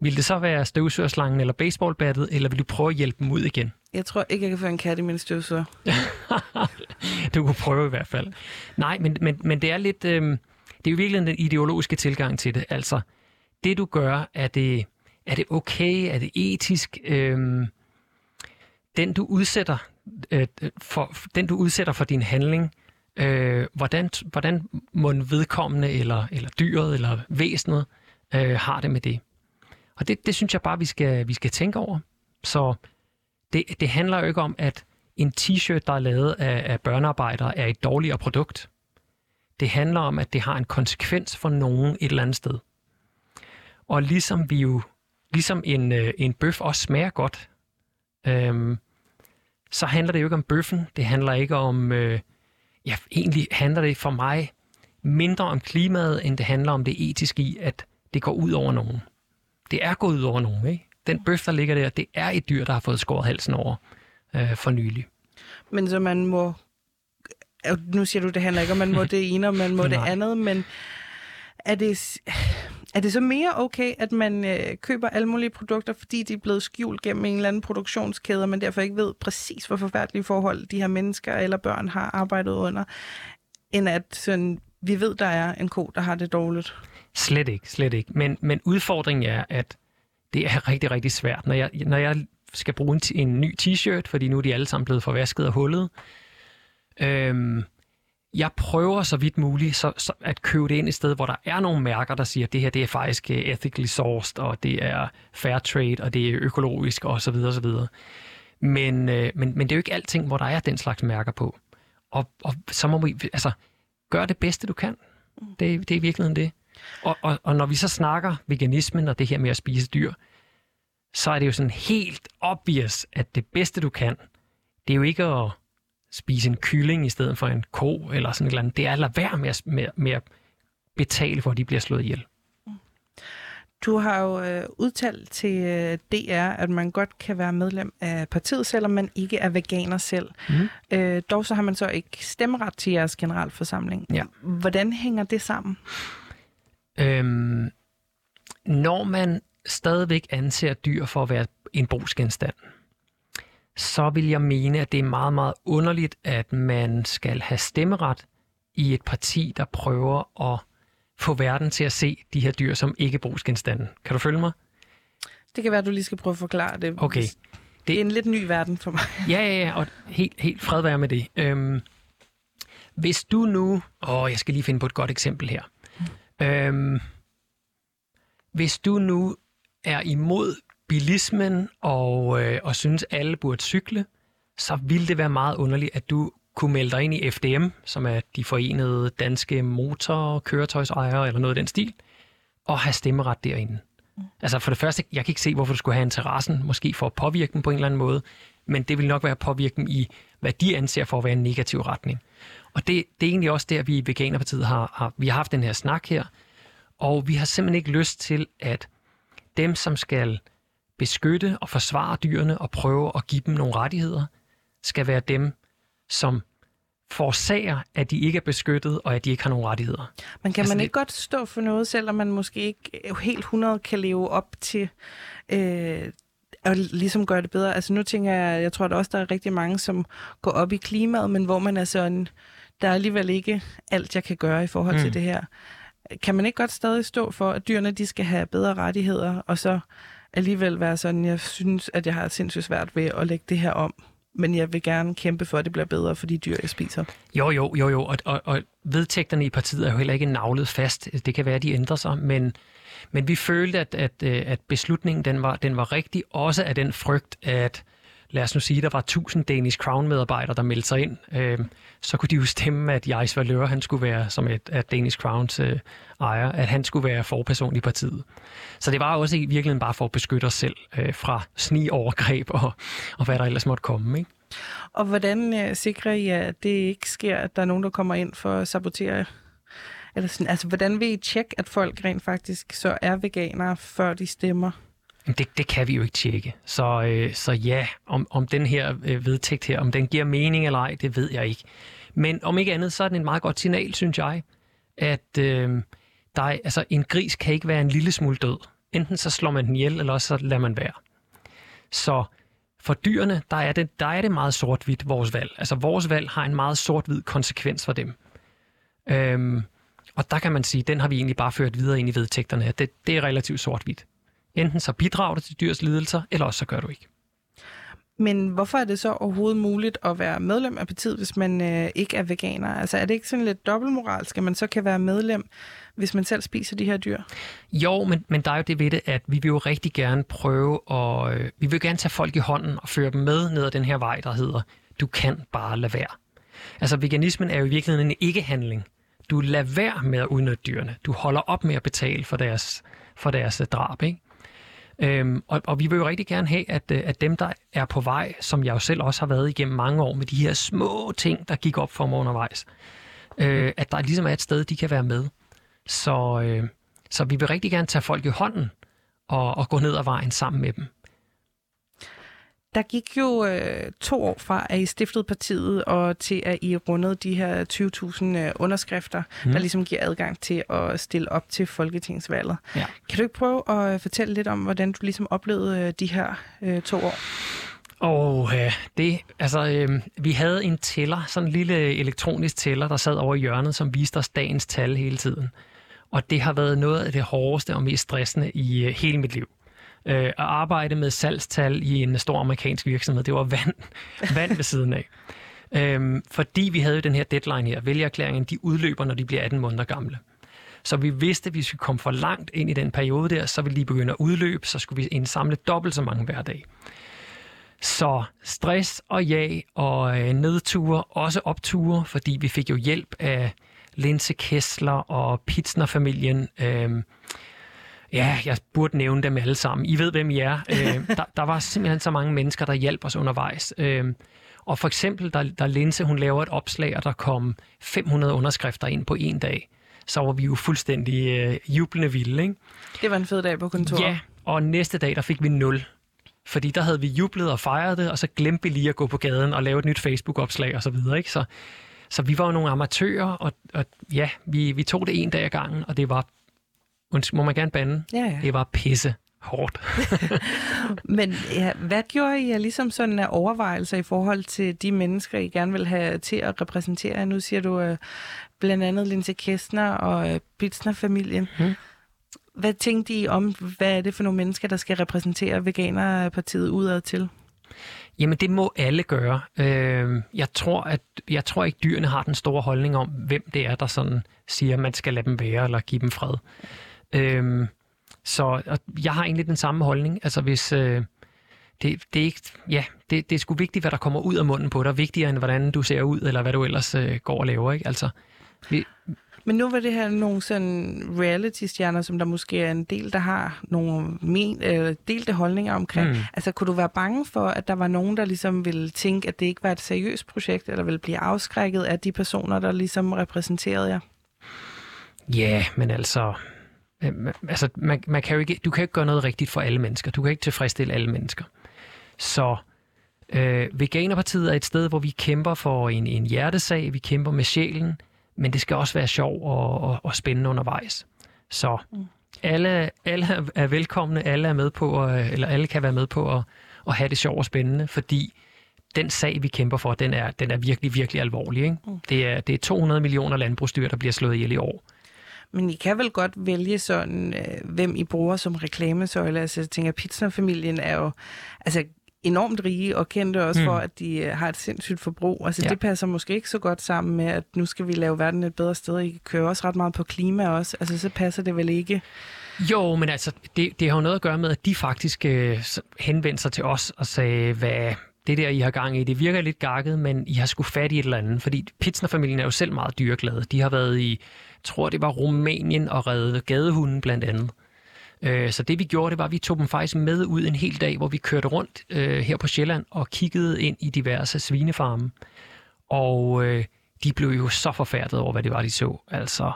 Vil det så være støvsugerslangen eller baseballbattet, eller vil du prøve at hjælpe dem ud igen? Jeg tror ikke, jeg kan få en kat i min støvsuger. du kunne prøve i hvert fald. Nej, men, men, men det er lidt... Øh, det er jo virkelig den ideologiske tilgang til det. Altså, det du gør, er det, er det okay? Er det etisk? Øhm, den du udsætter øh, for, den du udsætter for din handling, øh, hvordan, hvordan må en vedkommende, eller, eller dyret, eller væsenet, øh, har det med det? Og det, det synes jeg bare, vi skal, vi skal tænke over. Så det, det handler jo ikke om, at en t-shirt, der er lavet af, af børnearbejdere, er et dårligere produkt. Det handler om, at det har en konsekvens for nogen et eller andet sted. Og ligesom vi jo, ligesom en, øh, en bøf også smager godt, øhm, så handler det jo ikke om bøffen. Det handler ikke om, øh, ja, egentlig handler det for mig mindre om klimaet, end det handler om det etiske i, at det går ud over nogen. Det er gået ud over nogen, ikke? Den bøf, der ligger der, det er et dyr, der har fået skåret halsen over øh, for nylig. Men så man må nu siger du, det handler ikke om, man må det ene, og man må det andet, men er det, Er det så mere okay, at man øh, køber alle mulige produkter, fordi de er blevet skjult gennem en eller anden produktionskæde, og man derfor ikke ved præcis, hvor forfærdelige forhold de her mennesker eller børn har arbejdet under, end at sådan, vi ved, der er en ko, der har det dårligt? Slet ikke, slet ikke. Men, men udfordringen er, at det er rigtig, rigtig svært. Når jeg, når jeg skal bruge en, en ny t-shirt, fordi nu er de alle sammen blevet forvasket og hullet, øhm, jeg prøver så vidt muligt så, så at købe det ind i sted, hvor der er nogle mærker, der siger, at det her det er faktisk øh, ethically sourced, og det er fair trade, og det er økologisk, og så videre, og så videre. Men, øh, men, men det er jo ikke alting, hvor der er den slags mærker på. Og, og så må vi, altså, gør det bedste, du kan. Det, det er i virkeligheden det. Og, og, og når vi så snakker veganismen og det her med at spise dyr, så er det jo sådan helt obvious, at det bedste, du kan, det er jo ikke at spise en kylling i stedet for en ko eller sådan et eller andet. Det er at lade være med at, med, med at betale for, at de bliver slået ihjel. Du har jo øh, udtalt til øh, DR, at man godt kan være medlem af partiet, selvom man ikke er veganer selv. Mm. Øh, dog så har man så ikke stemmeret til jeres generalforsamling. Ja. Hvordan hænger det sammen? Øhm, når man stadigvæk anser dyr for at være en brugsgenstand, så vil jeg mene, at det er meget, meget underligt, at man skal have stemmeret i et parti, der prøver at få verden til at se de her dyr som ikke brugsgenstande. Kan du følge mig? Det kan være, at du lige skal prøve at forklare det. Okay. Det, det er en lidt ny verden for mig. Ja, ja, ja, og helt, helt fred være med det. Øhm, hvis du nu... Åh, jeg skal lige finde på et godt eksempel her. Øhm, hvis du nu er imod bilismen og, øh, og synes, alle burde cykle, så ville det være meget underligt, at du kunne melde dig ind i FDM, som er de forenede danske motorkøretøjsejere eller noget af den stil, og have stemmeret derinde. Mm. Altså for det første, jeg kan ikke se, hvorfor du skulle have interessen, måske for at påvirke dem på en eller anden måde, men det vil nok være at påvirke dem i, hvad de anser for at være en negativ retning. Og det, det er egentlig også der, vi i Veganerpartiet har, har, vi har haft den her snak her, og vi har simpelthen ikke lyst til, at dem, som skal beskytte og forsvare dyrene og prøve at give dem nogle rettigheder, skal være dem, som forårsager, at de ikke er beskyttet, og at de ikke har nogen rettigheder. Men kan altså, man ikke det... godt stå for noget, selvom man måske ikke helt 100 kan leve op til øh, at ligesom gøre det bedre? Altså nu tænker jeg, jeg tror at også, der er rigtig mange, som går op i klimaet, men hvor man er sådan, der er alligevel ikke alt, jeg kan gøre i forhold mm. til det her. Kan man ikke godt stadig stå for, at dyrene de skal have bedre rettigheder, og så alligevel være sådan, jeg synes, at jeg har sindssygt svært ved at lægge det her om, men jeg vil gerne kæmpe for, at det bliver bedre for de dyr, jeg spiser. Jo, jo, jo, jo, og, og, og vedtægterne i partiet er jo heller ikke navlet fast. Det kan være, at de ændrer sig, men, men vi følte, at, at, øh, at beslutningen den var, den var rigtig, også af den frygt, at lad os nu sige, der var 1000 Danish Crown-medarbejdere, der meldte sig ind, øh, så kunne de jo stemme, at Jais Valør, han skulle være, som et at Danish Crowns øh, ejer, at han skulle være forperson i partiet. Så det var også i virkeligheden bare for at beskytte os selv øh, fra sniovergreb og, og hvad der ellers måtte komme. Ikke? Og hvordan øh, sikrer I, at det ikke sker, at der er nogen, der kommer ind for at sabotere eller sådan, altså, hvordan vil I tjekke, at folk rent faktisk så er veganere, før de stemmer? Det, det kan vi jo ikke tjekke. Så, øh, så ja, om, om den her øh, vedtægt her, om den giver mening eller ej, det ved jeg ikke. Men om ikke andet, så er den et meget godt signal, synes jeg, at øh, der er, altså, en gris kan ikke være en lille smule død. Enten så slår man den ihjel, eller så lader man være. Så for dyrene, der er det, der er det meget sort-hvidt, vores valg. Altså vores valg har en meget sort-hvid konsekvens for dem. Øhm, og der kan man sige, den har vi egentlig bare ført videre ind i vedtægterne. Det, det er relativt sort-hvidt. Enten så bidrager du til dyrs lidelser, eller også så gør du ikke. Men hvorfor er det så overhovedet muligt at være medlem af partiet, hvis man øh, ikke er veganer? Altså er det ikke sådan lidt dobbeltmoralsk, at man så kan være medlem, hvis man selv spiser de her dyr? Jo, men, men der er jo det ved det, at vi vil jo rigtig gerne prøve at... Øh, vi vil gerne tage folk i hånden og føre dem med ned ad den her vej, der hedder, du kan bare lade være. Altså veganismen er jo i virkeligheden en ikke-handling. Du lader være med at udnytte dyrene. Du holder op med at betale for deres, for deres drab, ikke? Øhm, og, og vi vil jo rigtig gerne have, at, øh, at dem, der er på vej, som jeg jo selv også har været igennem mange år med de her små ting, der gik op for mig undervejs, øh, at der ligesom er et sted, de kan være med. Så, øh, så vi vil rigtig gerne tage folk i hånden og, og gå ned ad vejen sammen med dem. Der gik jo øh, to år fra, at I stiftede partiet, og til at I rundede de her 20.000 øh, underskrifter, mm. der ligesom giver adgang til at stille op til folketingsvalget. Ja. Kan du ikke prøve at fortælle lidt om, hvordan du ligesom oplevede øh, de her øh, to år? Og øh, det, altså, øh, vi havde en tæller, sådan en lille elektronisk tæller, der sad over i hjørnet, som viste os dagens tal hele tiden. Og det har været noget af det hårdeste og mest stressende i øh, hele mit liv. Øh, at arbejde med salgstal i en stor amerikansk virksomhed, det var vand, vand ved siden af. Øhm, fordi vi havde jo den her deadline her, vælgerklæringen, de udløber, når de bliver 18 måneder gamle. Så vi vidste, at hvis vi kom for langt ind i den periode der, så ville de begynde at udløbe, så skulle vi indsamle dobbelt så mange hver dag. Så stress og ja og øh, nedture, også opture, fordi vi fik jo hjælp af Linse Kessler og Pitsner-familien. Øh, ja, jeg burde nævne dem alle sammen. I ved, hvem I er. Øh, der, der var simpelthen så mange mennesker, der hjalp os undervejs. Øh, og for eksempel, da, da Linse hun laver et opslag, og der kom 500 underskrifter ind på en dag, så var vi jo fuldstændig øh, jublende vilde. Ikke? Det var en fed dag på kontoret. Ja, og næste dag, der fik vi 0. Fordi der havde vi jublet og fejret det, og så glemte vi lige at gå på gaden og lave et nyt Facebook-opslag og så videre. Ikke? Så, så vi var jo nogle amatører, og, og ja, vi, vi tog det en dag ad gangen, og det var, må man gerne bande, ja, ja. det var pisse hårdt. Men ja, hvad gjorde I ligesom sådan af overvejelser i forhold til de mennesker, I gerne vil have til at repræsentere? Nu siger du uh, blandt andet Linse Kestner og uh, Bitsner-familien. Hmm. Hvad tænkte I om, hvad er det for nogle mennesker, der skal repræsentere Veganerpartiet udad til? Jamen, det må alle gøre. Øh, jeg, tror, at, jeg tror ikke, dyrene har den store holdning om, hvem det er, der sådan siger, at man skal lade dem være eller give dem fred. Øh, så jeg har egentlig den samme holdning. Altså, hvis... Øh, det, det, er ikke, ja, det, det er sgu vigtigt, hvad der kommer ud af munden på dig. Vigtigere end, hvordan du ser ud, eller hvad du ellers øh, går og laver. Ikke? Altså, vi, men nu var det her nogle sådan reality-stjerner, som der måske er en del, der har nogle men, øh, delte holdninger omkring. Mm. Altså, kunne du være bange for, at der var nogen, der ligesom ville tænke, at det ikke var et seriøst projekt, eller ville blive afskrækket af de personer, der ligesom repræsenterede jer? Ja, yeah, men altså... Øh, altså man, man kan jo ikke, du kan ikke gøre noget rigtigt for alle mennesker. Du kan ikke tilfredsstille alle mennesker. Så øh, Veganerpartiet er et sted, hvor vi kæmper for en, en hjertesag. Vi kæmper med sjælen men det skal også være sjov og, og, og spændende undervejs. Så mm. alle, alle er velkomne, alle er med på, eller alle kan være med på at, at have det sjovt og spændende, fordi den sag, vi kæmper for, den er, den er virkelig, virkelig alvorlig. Ikke? Mm. Det, er, det er 200 millioner landbrugsdyr, der bliver slået ihjel i år. Men I kan vel godt vælge sådan, øh, hvem I bruger som reklamesøjle. Altså, jeg tænker, Pizza-familien er jo... Altså, enormt rige og kendte også mm. for, at de øh, har et sindssygt forbrug. Altså ja. det passer måske ikke så godt sammen med, at nu skal vi lave verden et bedre sted. I kører også ret meget på klima også. Altså så passer det vel ikke. Jo, men altså det, det har jo noget at gøre med, at de faktisk øh, henvendte sig til os og sagde, hvad det der, I har gang i, det virker lidt gakket, men I har sgu fat i et eller andet. Fordi Pitsner-familien er jo selv meget dyreglade. De har været i, tror det var Rumænien og redde gadehunden blandt andet. Øh, så det vi gjorde, det var, at vi tog dem faktisk med ud en hel dag, hvor vi kørte rundt øh, her på Sjælland og kiggede ind i diverse svinefarme. Og øh, de blev jo så forfærdet over, hvad det var, de så. Altså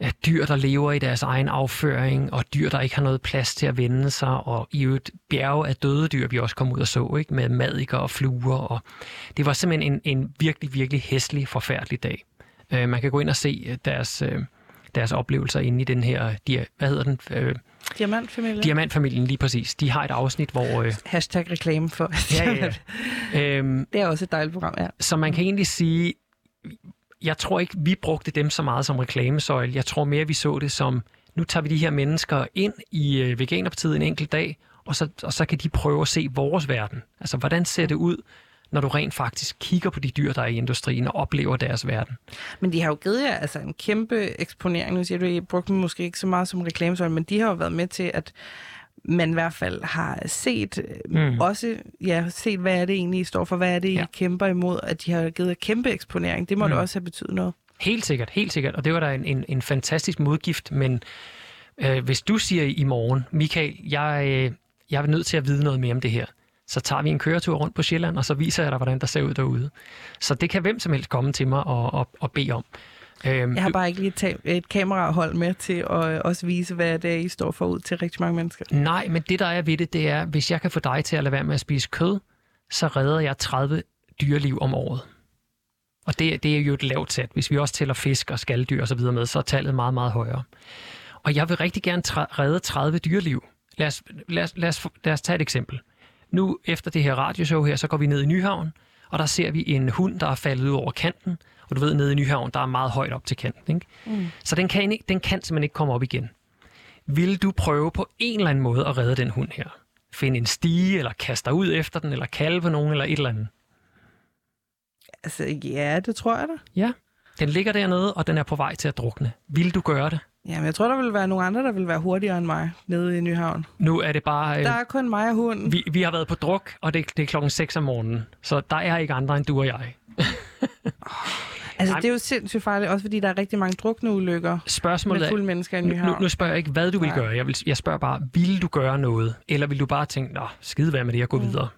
at dyr, der lever i deres egen afføring, og dyr, der ikke har noget plads til at vende sig, og i et bjerge af døde dyr, vi også kom ud og så, ikke? med madikker og fluer. Og det var simpelthen en, en virkelig, virkelig hæslig, forfærdelig dag. Øh, man kan gå ind og se øh, deres... Øh, deres oplevelser inde i den her, de, hvad hedder den? Øh, Diamantfamilien. Diamantfamilien, lige præcis. De har et afsnit, hvor... Øh, Hashtag reklame for. ja, ja. øhm, det er også et dejligt program, ja. Så man kan egentlig sige, jeg tror ikke, vi brugte dem så meget som reklamesøjle. Jeg tror mere, vi så det som, nu tager vi de her mennesker ind i øh, Veganerpartiet en enkelt dag, og så, og så kan de prøve at se vores verden. Altså, hvordan ser det ud? Når du rent faktisk kigger på de dyr, der er i industrien og oplever deres verden. Men de har jo givet jer altså, en kæmpe eksponering. Nu siger du, at I brugte dem måske ikke så meget som reklamesøjle, men de har jo været med til, at man i hvert fald har set mm. også, ja, set, hvad er det egentlig, I står for, hvad er det, I ja. kæmper imod, at de har givet kæmpe eksponering. Det må mm. det også have betydet noget. Helt sikkert, helt sikkert. Og det var da en, en, en fantastisk modgift, men øh, hvis du siger i morgen, Michael, jeg, øh, jeg er nødt til at vide noget mere om det her, så tager vi en køretur rundt på Sjælland, og så viser jeg dig, hvordan der ser ud derude. Så det kan hvem som helst komme til mig og, og, og bede om. Øhm, Jeg har bare ikke lige et, et kamerahold med til at øh, også vise, hvad det er, I står for ud til rigtig mange mennesker. Nej, men det der er ved det, det er, hvis jeg kan få dig til at lade være med at spise kød, så redder jeg 30 dyreliv om året. Og det, det er jo et lavt sat. Hvis vi også tæller fisk og skalddyr og så videre med, så er tallet meget, meget højere. Og jeg vil rigtig gerne redde 30 dyreliv. Lad os, lad, os, lad, os, lad os tage et eksempel. Nu, efter det her radioshow her, så går vi ned i Nyhavn, og der ser vi en hund, der er faldet ud over kanten. Og du ved, nede i Nyhavn, der er meget højt op til kanten. Ikke? Mm. Så den kan, ikke- den kan simpelthen ikke komme op igen. Vil du prøve på en eller anden måde at redde den hund her? Finde en stige, eller kaste dig ud efter den, eller kalve nogen, eller et eller andet. Altså, ja, det tror jeg da. Ja, den ligger dernede, og den er på vej til at drukne. Vil du gøre det? Jamen, jeg tror, der vil være nogle andre, der vil være hurtigere end mig nede i Nyhavn. Nu er det bare... Øh, Der er kun mig og hunden. vi, vi har været på druk, og det, det er klokken 6 om morgenen. Så der er ikke andre end du og jeg. Altså, Nej. det er jo sindssygt farligt, også fordi der er rigtig mange drukne ulykker Spørgsmålet med fulde mennesker i Nyhavn. nu, nu spørger jeg ikke, hvad du vil gøre. Jeg, vil, jeg spørger bare, vil du gøre noget? Eller vil du bare tænke, nå, skide være med det, jeg går mm. videre?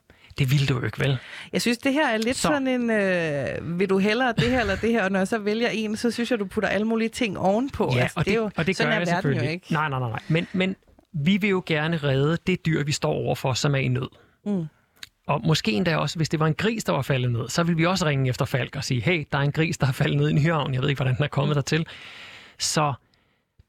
Det vil du jo ikke, vel? Jeg synes, det her er lidt Så. så. sådan en, øh, vil du hellere det her eller det her, og når jeg så vælger en, så synes jeg, du putter alle mulige ting ovenpå. Ja, altså, og det, er jo, og det sådan gør er jeg verden selvfølgelig. jo ikke. Nej, nej, nej, nej. Men, men vi vil jo gerne redde det dyr, vi står overfor, som er i nød. Mm. Og måske endda også, hvis det var en gris, der var faldet ned, så vil vi også ringe efter Falk og sige, hey, der er en gris, der er faldet ned i Nyhavn. Jeg ved ikke, hvordan den er kommet dertil. Så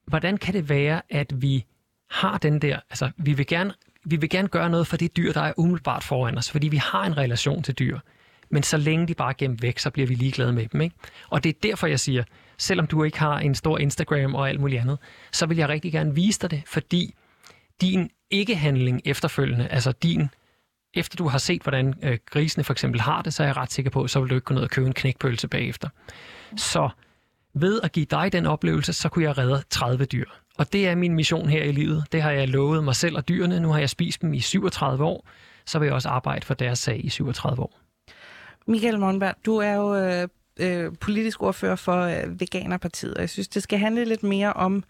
hvordan kan det være, at vi har den der, altså vi vil gerne, vi vil gerne gøre noget for det dyr, der er umiddelbart foran os, fordi vi har en relation til dyr. Men så længe de bare er gemt væk, så bliver vi ligeglade med dem. Ikke? Og det er derfor, jeg siger, selvom du ikke har en stor Instagram og alt muligt andet, så vil jeg rigtig gerne vise dig det, fordi din ikke-handling efterfølgende, altså din, efter du har set, hvordan øh, grisene for eksempel har det, så er jeg ret sikker på, så vil du ikke gå ned og købe en knækpølse bagefter. Så ved at give dig den oplevelse, så kunne jeg redde 30 dyr. Og det er min mission her i livet. Det har jeg lovet mig selv og dyrene. Nu har jeg spist dem i 37 år. Så vil jeg også arbejde for deres sag i 37 år. Michael Monberg, du er jo øh, øh, politisk ordfører for øh, Veganerpartiet, og jeg synes, det skal handle lidt mere om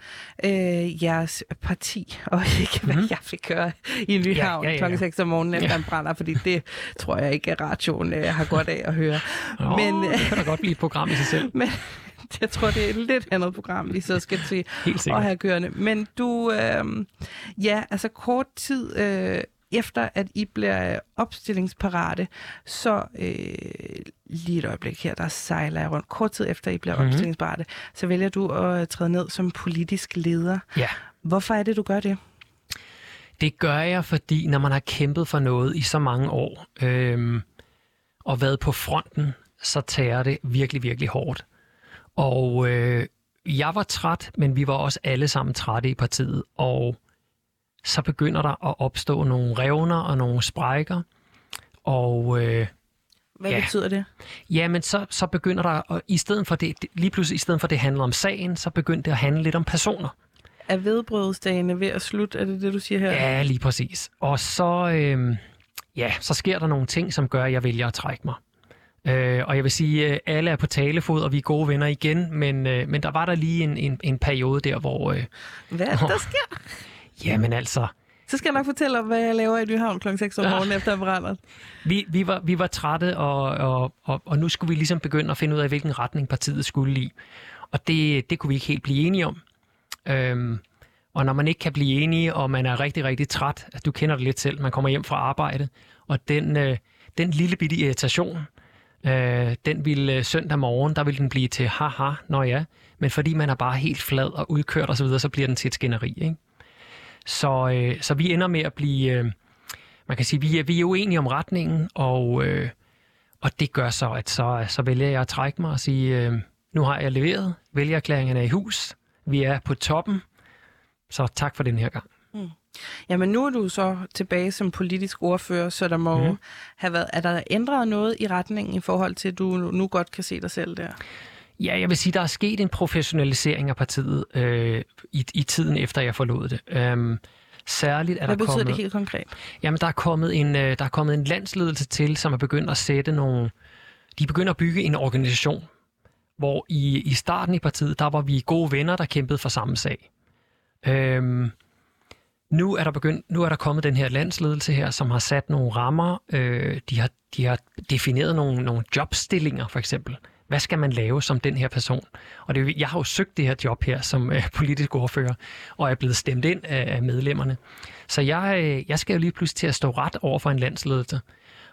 øh, jeres parti, og ikke hvad Mhm. jeg fik høre i Nyhavn Ja, ja, ja, ja. klokken 6 om morgenen efter Ja. en brænder, fordi det tror jeg ikke, at radioen øh, har godt af at høre. Men, Men, øh, det kan da godt blive et program i sig selv. Men jeg tror, det er et lidt andet program, vi så skal til at have kørende. Men du, øh, ja, altså kort tid øh, efter, at I bliver opstillingsparate, så øh, lige et øjeblik her, der sejler jeg rundt. Kort tid efter, I bliver Mhm. mm-hmm. opstillingsparate, så vælger du at træde ned som politisk leder. Ja. Hvorfor er det, du gør det? Det gør jeg, fordi når man har kæmpet for noget i så mange år, øhm, og været på fronten, så tager det virkelig, virkelig hårdt. Og øh, jeg var træt, men vi var også alle sammen trætte i partiet, og så begynder der at opstå nogle revner og nogle sprækker, og øh, Hvad Ja. betyder det? jamen så, så begynder der, og i stedet for det, lige pludselig i stedet for det handler om sagen, så begyndte det at handle lidt om personer. Er vedbrødsdagene ved at slutte? Er det det, du siger her? Ja, lige præcis. Og så, øh, ja, så sker der nogle ting, som gør, at jeg vælger at trække mig. Øh, og jeg vil sige, at alle er på talefod, og vi er gode venner igen, men, øh, men der var der lige en, en, en periode der, hvor, øh, Hvad det, der sker? jamen altså, Så skal jeg nok fortælle om, hvad jeg laver i Nyhavn kl. 6 om morgenen efter brænder. vi, vi, var, vi var trætte, og, og, og, og nu skulle vi ligesom begynde at finde ud af, hvilken retning partiet skulle i. Og det, det kunne vi ikke helt blive enige om. Øhm, og når man ikke kan blive enige, og man er rigtig, rigtig træt, altså, du kender det lidt selv, man kommer hjem fra arbejde, og den, øh, den lille bitte irritation, øh, den ville øh, søndag morgen, der ville den blive til haha, når ja, men fordi man er bare helt flad og udkørt osv., så, videre, så bliver den til et skænderi. Ikke? Så, øh, så vi ender med at blive, øh, man kan sige, vi er, vi er uenige om retningen, og, øh, og det gør så, at så, så vælger jeg at trække mig og sige, øh, nu har jeg leveret, vælgererklæringen er i hus, vi er på toppen, så tak for den her gang. Mm. Jamen nu er du så tilbage som politisk ordfører, så der må mm. have været... Er der ændret noget i retningen i forhold til, at du nu godt kan se dig selv der? Ja, jeg vil sige, der er sket en professionalisering af partiet øh, i, i tiden efter jeg forlod det. Øhm, særligt er Hvad der betyder kommet, det helt konkret? Jamen, der er, kommet en, øh, der er kommet en landsledelse til, som er begyndt at sætte nogle... De begynder at bygge en organisation, hvor i, i starten i partiet, der var vi gode venner, der kæmpede for samme sag. Øhm, nu er der begyndt, nu er der kommet den her landsledelse her, som har sat nogle rammer. Øh, de, har, de har defineret nogle, nogle jobstillinger, for eksempel. hvad skal man lave som den her person? Og det, jeg har jo søgt det her job her som øh, politisk ordfører, og er blevet stemt ind af, af medlemmerne. Så jeg, øh, jeg skal jo lige pludselig til at stå ret over for en landsledelse.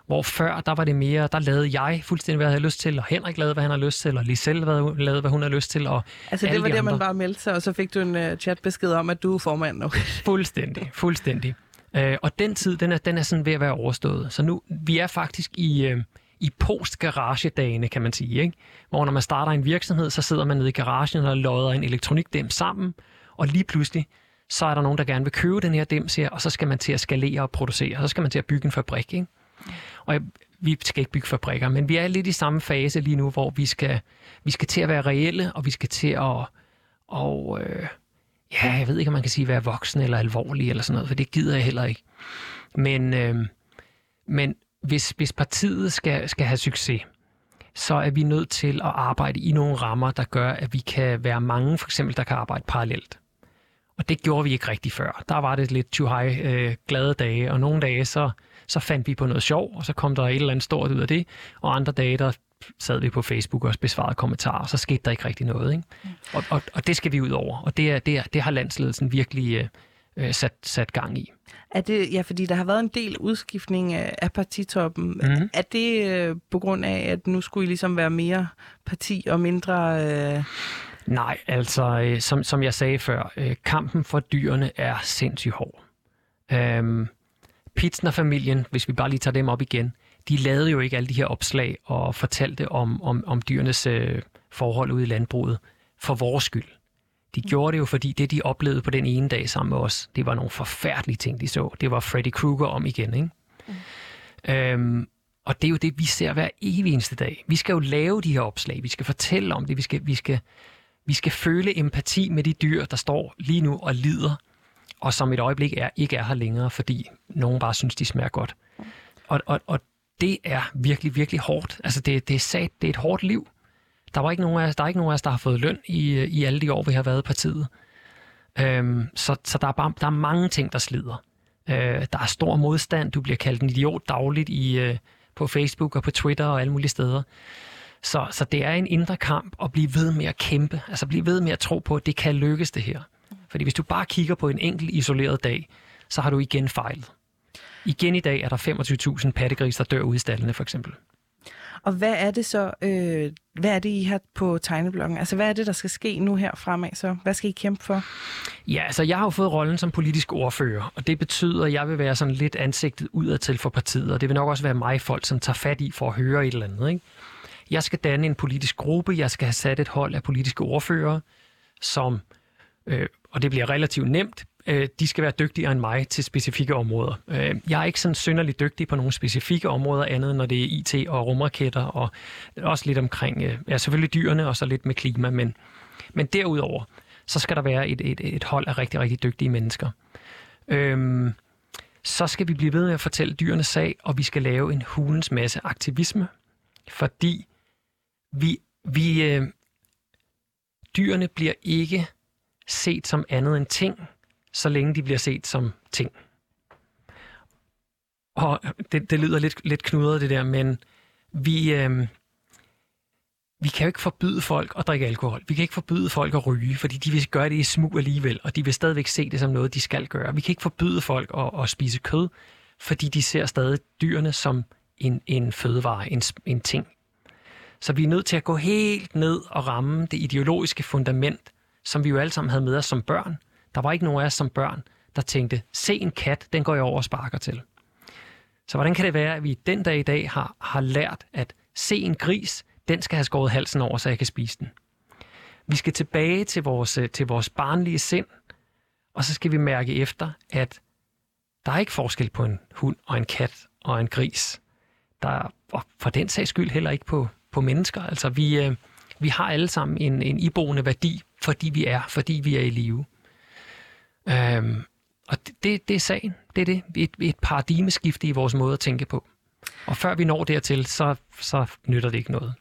Hvor før, der var det mere, der lavede jeg fuldstændig, hvad jeg havde lyst til, og Henrik lavede, hvad han har lyst til, og Liselle lavede, hvad hun har lyst til. Og altså det var det, man bare meldte sig, og så fik du en uh, chatbesked om, at du er formand nu. fuldstændig, fuldstændig. Uh, og den tid, den er, den er sådan ved at være overstået. Så nu, vi er faktisk i, uh, i post-garagedagene, kan man sige. Ikke? Hvor når man starter en virksomhed, så sidder man nede i garagen og lodder en elektronikdem sammen, og lige pludselig, så er der nogen, der gerne vil købe den her dims her, og så skal man til at skalere og producere, og så skal man til at bygge en fabrik. Ikke? Og jeg, vi skal ikke bygge fabrikker, men vi er lidt i samme fase lige nu, hvor vi skal, vi skal til at være reelle, og vi skal til at, og, øh, ja, jeg ved ikke, om man kan sige, være voksen eller alvorlig eller sådan noget, for det gider jeg heller ikke. Men, øh, men hvis, hvis partiet skal, skal have succes, så er vi nødt til at arbejde i nogle rammer, der gør, at vi kan være mange, for eksempel, der kan arbejde parallelt. Og det gjorde vi ikke rigtig før. Der var det lidt too high øh, glade dage, og nogle dage så, så fandt vi på noget sjov, og så kom der et eller andet stort ud af det, og andre dage, der sad vi på Facebook og besvarede kommentarer, og så skete der ikke rigtig noget. Ikke? Mm. Og, og, og det skal vi ud over, og det, er, det, er, det har landsledelsen virkelig øh, øh sat, sat gang i. Er det, ja, fordi der har været en del udskiftning af, af partitoppen. Mm-hmm. Er det øh, på grund af, at nu skulle I ligesom være mere parti og mindre... Øh... Nej, altså øh, som, som jeg sagde før, øh, kampen for dyrene er sindssygt hård. Øhm, Pitsner-familien, hvis vi bare lige tager dem op igen, de lavede jo ikke alle de her opslag og fortalte om, om, om dyrenes øh, forhold ude i landbruget for vores skyld. De gjorde det jo, fordi det, de oplevede på den ene dag sammen med os, det var nogle forfærdelige ting, de så. Det var Freddy Krueger om igen, ikke? Mm. Øhm, og det er jo det, vi ser hver evig eneste dag. Vi skal jo lave de her opslag, vi skal fortælle om det, vi skal, vi skal, vi skal føle empati med de dyr, der står lige nu og lider, og som et øjeblik er, ikke er her længere, fordi nogen bare synes, de smager godt. Og, og, og det er virkelig, virkelig hårdt. Altså det, det, er sat, det er et hårdt liv. Der, var ikke nogen af os, der er ikke nogen af os, der har fået løn i, i alle de år, vi har været i partiet. Øhm, så så der, er bare, der er mange ting, der slider. Øh, der er stor modstand. Du bliver kaldt en idiot dagligt i, øh, på Facebook og på Twitter og alle mulige steder. Så, så det er en indre kamp at blive ved med at kæmpe. Altså blive ved med at tro på, at det kan lykkes det her. Fordi hvis du bare kigger på en enkelt isoleret dag, så har du igen fejlet. Igen i dag er der 25.000 pattegris, der dør ude i stallene for eksempel. Og hvad er det så, øh, hvad er det, I har på tegnebloggen? Altså, hvad er det, der skal ske nu her fremad så? Hvad skal I kæmpe for? Ja, altså, jeg har jo fået rollen som politisk ordfører, og det betyder, at jeg vil være sådan lidt ansigtet udad til for partiet, og det vil nok også være mig folk, som tager fat i for at høre et eller andet, ikke? Jeg skal danne en politisk gruppe, jeg skal have sat et hold af politiske ordfører, som, øh, og det bliver relativt nemt, øh, de skal være dygtigere end mig til specifikke områder. Øh, jeg er ikke sådan synderligt dygtig på nogle specifikke områder, andet når det er IT og rumraketter, og også lidt omkring, øh, ja, selvfølgelig dyrene, og så lidt med klima, men, men derudover, så skal der være et, et, et hold af rigtig, rigtig dygtige mennesker. Øhm, så skal vi blive ved med at fortælle dyrenes sag, og vi skal lave en hulens masse aktivisme, fordi vi, vi øh, dyrene bliver ikke set som andet end ting, så længe de bliver set som ting. Og øh, det, det lyder lidt, lidt knudret det der, men vi, øh, vi kan jo ikke forbyde folk at drikke alkohol. Vi kan ikke forbyde folk at ryge, fordi de vil gøre det i smug alligevel, og de vil stadigvæk se det som noget, de skal gøre. Vi kan ikke forbyde folk at, at spise kød, fordi de ser stadig dyrene som en, en fødevare, en, en ting. Så vi er nødt til at gå helt ned og ramme det ideologiske fundament, som vi jo alle sammen havde med os som børn, der var ikke nogen af os som børn, der tænkte, se en kat, den går jeg over og sparker til. Så hvordan kan det være, at vi den dag i dag har, har lært, at se en gris, den skal have skåret halsen over, så jeg kan spise den. Vi skal tilbage til vores, øh, til vores barnlige sind, og så skal vi mærke efter, at der er ikke forskel på en hund og en kat og en gris. Der er, og for den sags skyld heller ikke på, på mennesker. Altså vi, øh, vi har alle sammen en, en iboende værdi, fordi vi er, fordi vi er i live. Øhm, og det, det er sagen. Det er det. Et, et paradigmeskifte i vores måde at tænke på. Og før vi når dertil, så, så nytter det ikke noget.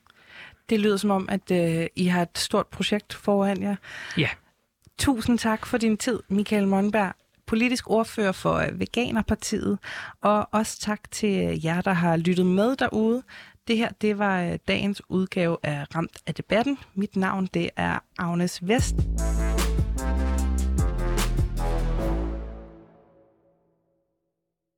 Det lyder som om, at øh, I har et stort projekt foran jer. Ja. Tusind tak for din tid, Michael Monberg, politisk ordfører for øh, Veganerpartiet. Og også tak til jer, der har lyttet med derude. Det her, det var øh, dagens udgave af Ramt af debatten. Mit navn, det er Agnes Vest.